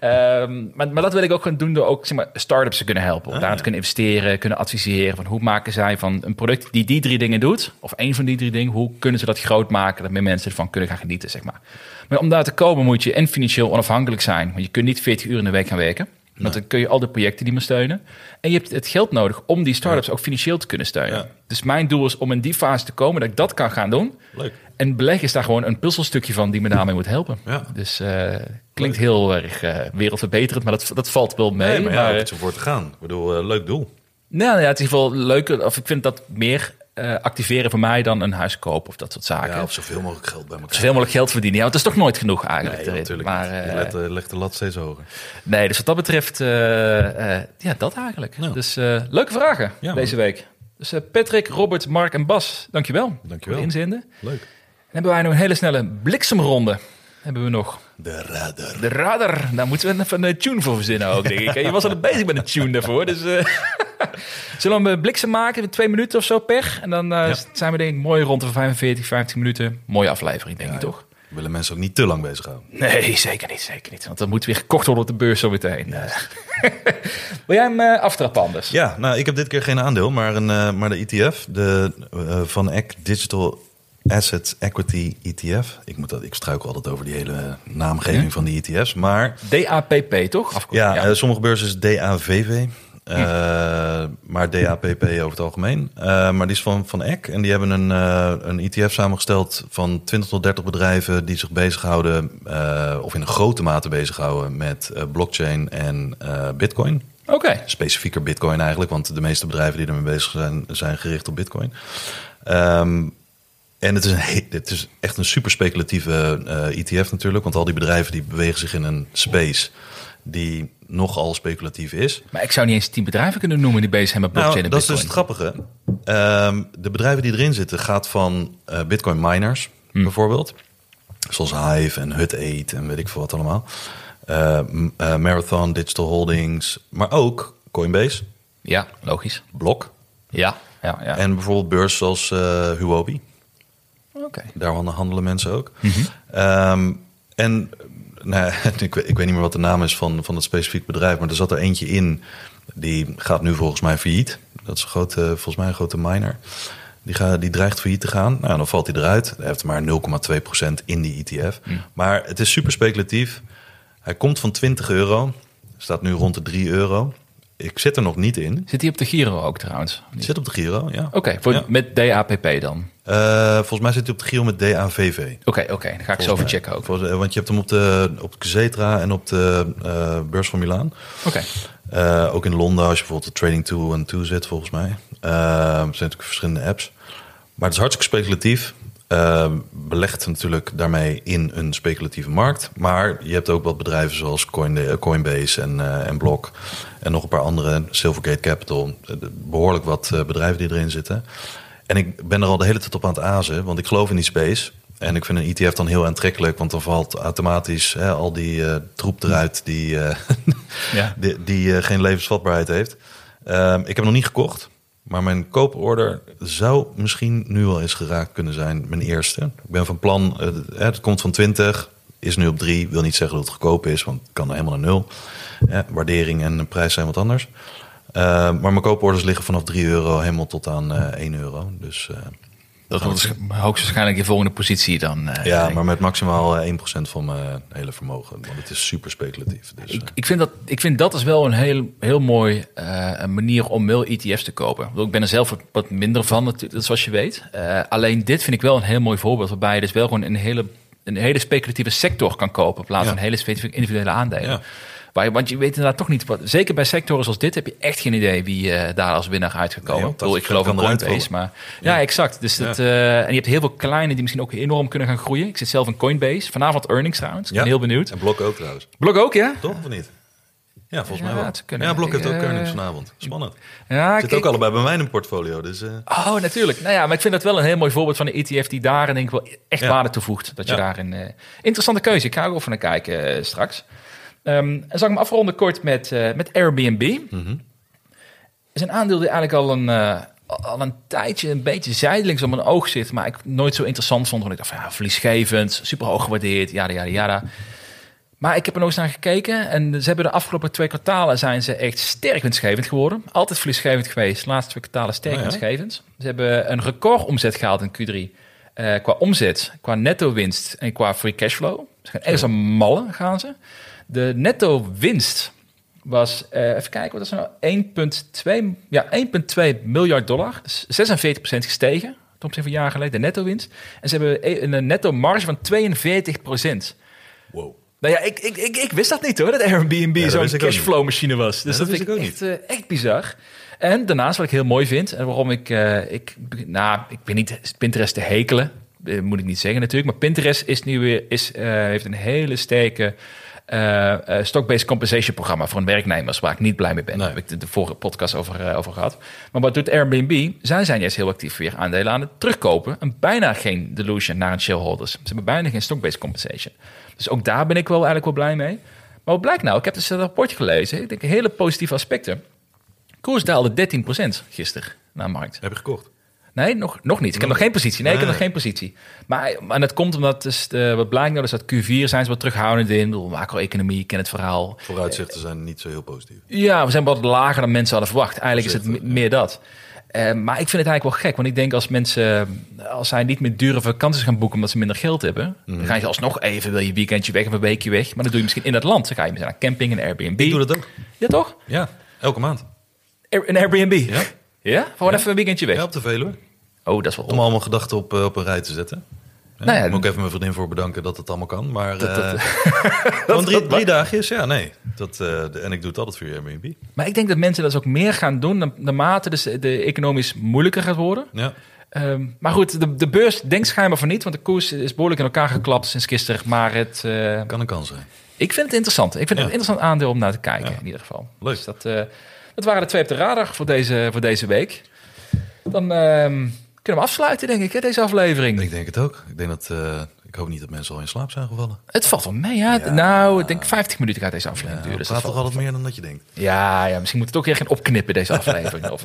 Ehm, maar, maar dat wil ik ook gaan doen door ook zeg maar, start-ups te kunnen helpen. Om Ah, daar ja. te kunnen investeren, kunnen adviseren. Van hoe maken zij van een product die die drie dingen doet, of één van die drie dingen, hoe kunnen ze dat groot maken dat meer mensen ervan kunnen gaan genieten, zeg maar. Maar om daar te komen moet je en financieel onafhankelijk zijn. Want je kunt niet 40 uur in de week gaan werken. Want dan kun je al de projecten die me steunen. En je hebt het geld nodig om die start-ups ook financieel te kunnen steunen. Ja. Dus mijn doel is om in die fase te komen dat ik dat kan gaan doen. Leuk. En beleg is daar gewoon een puzzelstukje van die me daarmee moet helpen. Ja. Dus eh, klinkt heel erg eh, wereldverbeterend, maar dat, dat valt wel mee. Nee, maar ja, maar, om iets om voor te gaan. Ik bedoel, eh, leuk doel. nou ja, het is in ieder geval leuker. Of ik vind dat meer eh, activeren voor mij dan een huis kopen of dat soort zaken. Ja, of zoveel mogelijk geld bij elkaar. Zoveel mogelijk geld verdienen. Ja, want dat is toch nooit genoeg eigenlijk. Nee, natuurlijk maar, eh, eh, legt de lat steeds hoger. nee, dus wat dat betreft, ja, dat eigenlijk. Nou. Dus leuke vragen Ja, deze week. Dus Patrick, Robert, Mark en Bas, dankjewel. Dankjewel. Inzenden. Leuk. Dan hebben wij nog een hele snelle bliksemronde. Hebben we nog. De radar. De radar, daar moeten we even een tune voor verzinnen ook, denk ik. Je was al bezig met een tune daarvoor, dus... eh, Zullen we een bliksem maken, twee minuten of zo per? En dan eh, Ja. zijn we denk ik mooi rond de 45, 50 minuten. Mooie aflevering, denk ik Ja, toch? We willen mensen ook niet te lang bezighouden. Nee, zeker niet, zeker niet. Want dan moet weer gekocht worden op de beurs zo meteen. Wil jij hem eh, aftrappen anders? Ja, nou, ik heb dit keer geen aandeel, maar, een, eh, maar de ETF. De eh, Van Eck Digital Asset Equity ETF. Ik, moet dat, ik struikel altijd over die hele naamgeving Ja? van die ETF's. Maar DAPP, toch? Ja, eh, sommige beurzen is DAVV. Eh, Maar DAPP over het algemeen. Eh, maar die is van, van Eck. En die hebben een, eh, een ETF samengesteld van 20 tot 30 bedrijven die zich bezighouden, of in een grote mate bezighouden met blockchain en bitcoin. Oké. Specifieker bitcoin eigenlijk, want de meeste bedrijven die ermee bezig zijn, zijn gericht op bitcoin. Ehm, en het is, een he- het is echt een super speculatieve eh, ETF natuurlijk, want al die bedrijven die bewegen zich in een space die nogal speculatief is. Maar ik zou niet eens tien bedrijven kunnen noemen die bezig zijn met blockchain Nou, en dat is dus het grappige. Ehm, de bedrijven die erin zitten gaat van eh, bitcoin miners bijvoorbeeld. Zoals Hive en Hut 8 en weet ik veel wat allemaal. Eh, m- eh, Marathon, Digital Holdings, maar ook Coinbase, Ja, logisch. Blok Ja, ja, ja. en bijvoorbeeld beurs zoals eh Huobi. Oké. Daar handelen- mensen ook. Ehm, en nou, ik, weet- ik weet niet meer wat de naam is van, van het specifiek bedrijf, maar er zat er eentje in. Die gaat nu volgens mij failliet. Dat is een grote, volgens mij een grote miner. Die, gaat, die dreigt failliet te gaan. Nou, dan valt hij eruit. Hij heeft maar 0,2% in die ETF. Maar het is super speculatief. Hij komt van 20 euro. Staat nu rond de 3 euro. Ik zit er nog niet in. Zit hij op de Giro ook trouwens? Zit op de Giro, ja. Oké, Ja. met DAPP dan? Eh, volgens mij zit hij op de Giro met DAVV. Oké, oké. Dan ga ik zo even checken ook. Volgens- Want je hebt hem op de, op de Xetra en op de eh, beurs van Milaan. Oké. Eh, ook in Londen, als je bijvoorbeeld de Trading 2 en 2 zit, volgens mij. Eh, er zijn natuurlijk verschillende apps. Maar het is hartstikke speculatief. Eh, belegt natuurlijk daarmee in een speculatieve markt. Maar je hebt ook wat bedrijven zoals Coin- Coinbase en, eh, en Block. En nog een paar andere, Silvergate Capital. Eh, Behoorlijk wat eh, bedrijven die erin zitten. En ik ben er al de hele tijd op aan het azen, want ik geloof in die space. En ik vind een ETF dan heel aantrekkelijk, want dan valt automatisch hè, al die eh, troep eruit die, eh, Ja. die, die eh, geen levensvatbaarheid heeft. Ehm, ik heb nog niet gekocht, maar mijn kooporder zou misschien nu al eens geraakt kunnen zijn. Mijn eerste. Ik ben van plan, eh, het komt van 20, is nu op 3. Wil niet zeggen dat het goedkoop is, want het kan helemaal naar nul. Ja, waardering en prijs zijn wat anders. Ehm, maar mijn kooporders liggen vanaf 3 euro helemaal tot aan eh 1 euro. Dus eh, Dat is hoogstwaarschijnlijk je volgende positie dan. eh, Ja, maar met maximaal eh, 1% van mijn hele vermogen. Want het is super speculatief. Dus, Ik, eh, ik, vind dat, ik vind dat is wel een heel, heel mooi eh, manier om mail ETF's te kopen. Ik ben er zelf wat, minder van, zoals je weet. Eh, alleen dit vind ik wel een heel mooi voorbeeld... waarbij je dus wel gewoon een hele, een hele speculatieve sector kan kopen... in plaats Ja. van hele specifieke individuele aandelen. Ja. Waar je, want je weet inderdaad toch niet... Wat, zeker bij sectoren zoals dit heb je echt geen idee... wie eh, daar als winnaar uit gaat komen. Nee, ik, bedoel, ik geloof in Coinbase, maar... Ja, exact. Dus dat, eh, en je hebt heel veel kleine die misschien ook enorm kunnen gaan groeien. Ik zit zelf in Coinbase. Vanavond earnings trouwens. Ik ben Ja. heel benieuwd. En Blok ook trouwens. Blok ook, ja? Toch of niet? Ja, volgens Ja, mij wel. kunnen. Ja, Blok heeft ook Eh, earnings vanavond. Spannend. Ja, Zit kijk- ook allebei bij mij in een portfolio. Dus Oh, natuurlijk. Nou ja, maar ik vind dat wel een heel mooi voorbeeld van een ETF die daarin denk ik wel echt Ja. waarde toevoegt. Dat je Ja. daarin... interessante keuze. Ik ga er ook naar kijken straks. Ehm, en zal ik hem afronden kort met, eh, met Airbnb. mhm. is een aandeel die eigenlijk al een, eh, al een tijdje een beetje zijdelings op mijn oog zit. Maar ik nooit zo interessant vond. Want ik dacht van ja, verliesgevend, super hoog gewaardeerd, jada, jada, jada. Maar ik heb er nog eens naar gekeken. En ze hebben de afgelopen twee kwartalen zijn ze echt sterk winstgevend geworden. Altijd verliesgevend geweest. De laatste twee kwartalen sterk Oh ja? winstgevend. Ze hebben een record omzet gehaald in Q3. eh, qua omzet, qua netto winst en qua free cashflow. Ze gaan ergens aan mallen gaan ze. De netto winst was, eh, even kijken, wat is nou? 1,2 ja, 1,2 miljard dollar. Dus 46% gestegen ten opzichte van een jaar geleden, de netto winst. En ze hebben e- een, een netto marge van 42%. wow. Nou ja, ik, ik, ik, ik wist dat niet hoor, dat Airbnb zo'n cashflow machine was. Dus Ja, dat, dat vind ik ook echt, eh, echt bizar. En daarnaast wat ik heel mooi vind, en waarom ik, eh, ik, nou, ik ben niet Pinterest te hekelen, eh, moet ik niet zeggen natuurlijk, maar Pinterest is nu weer, is, eh, heeft een hele sterke eh, stock-based compensation programma voor een werknemers, waar ik niet blij mee ben. Nee. Daar heb ik de, de vorige podcast over, eh, over gehad. Maar wat doet Airbnb? Zij zijn juist heel actief weer aandelen aan het terugkopen en bijna geen dilution naar hun shareholders. Ze hebben bijna geen stock-based compensation. Dus ook daar ben ik wel eigenlijk wel blij mee. Maar wat blijkt nou? Ik heb dus een rapport gelezen. Ik denk hele positieve aspecten. Koers daalde 13% gisteren naar de markt. Heb je gekocht? Nee, nog, nog niet. Ik heb nog geen positie. Nee, ik heb nog geen positie. Maar, maar dat komt omdat, dus de, wat blijkt nou, is dat Q4 zijn ze wat terughoudend in. Bedoel, macro-economie, ik ken het verhaal. Vooruitzichten zijn niet zo heel positief. Ja, we zijn wat lager dan mensen hadden verwacht. Eigenlijk is het meer dat. Eh, maar ik vind het eigenlijk wel gek. Want ik denk als mensen, als zij niet meer dure vakanties gaan boeken omdat ze minder geld hebben, Mhm. dan ga je alsnog even, wil je weekendje weg of een weekje weg. Maar dat doe je misschien in het land. Dan ga je misschien naar camping en Airbnb. Ik doe dat ook. Ja, toch? Ja, elke maand. Air- Een Airbnb. Ja. Ja? Gewoon even een weekendje weg. Ja, op de Veluwe. Oh, dat is wel Om allemaal gedachten op, eh, op een rij te zetten. Ja, Nou ja, daar moet ik even mijn vriendin voor bedanken dat het allemaal kan. Maar Dat- dat- eh, drie, drie dagjes, ja, nee. Dat, eh, de- en ik doe het altijd via Airbnb. Maar ik denk dat mensen dat ook meer gaan doen na- naarmate dus de economisch moeilijker gaat worden. Ja, Ehm, maar goed, de, de beurs denkt schijnbaar van niet, want de koers is behoorlijk in elkaar geklapt sinds gisteren. Maar het, kan een kans zijn. ik vind het interessant. Ik vind het een interessant aandeel om naar te kijken, in ieder geval. Leuk. Dus dat, dat waren de twee op de radar voor deze, voor deze week. Dan ehm, kunnen we afsluiten, denk ik, hè, deze aflevering. Ik denk het ook. Ik denk dat, eh, ik hoop niet dat mensen al in slaap zijn gevallen. Het valt wel mee, ja. Ja. Nou, ik denk 50 minuten gaat deze aflevering Ja, duren. het Dus dat praat toch altijd meer dan dat je denkt. Ja, ja, misschien moet het ook weer gaan opknippen, deze aflevering. of,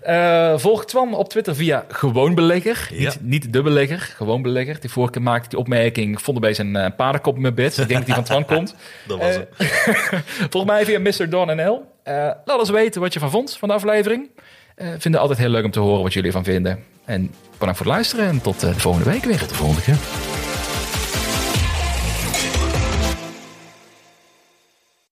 eh, volg Twan op Twitter via Gewoon Belegger. Ja. Niet, niet de belegger, Gewoon Belegger. Die vorige keer maakte die opmerking, vond bij zijn uh, paardenkop in mijn bed. Ik denk dat die van Twan komt. Dat was het. Volg mij via Mr. Don NL. Laat ons weten wat je van vond van de aflevering. Eh vinden het altijd heel leuk om te horen wat jullie ervan vinden. En bedankt voor het luisteren en tot eh, de volgende week weer. Tot de volgende keer.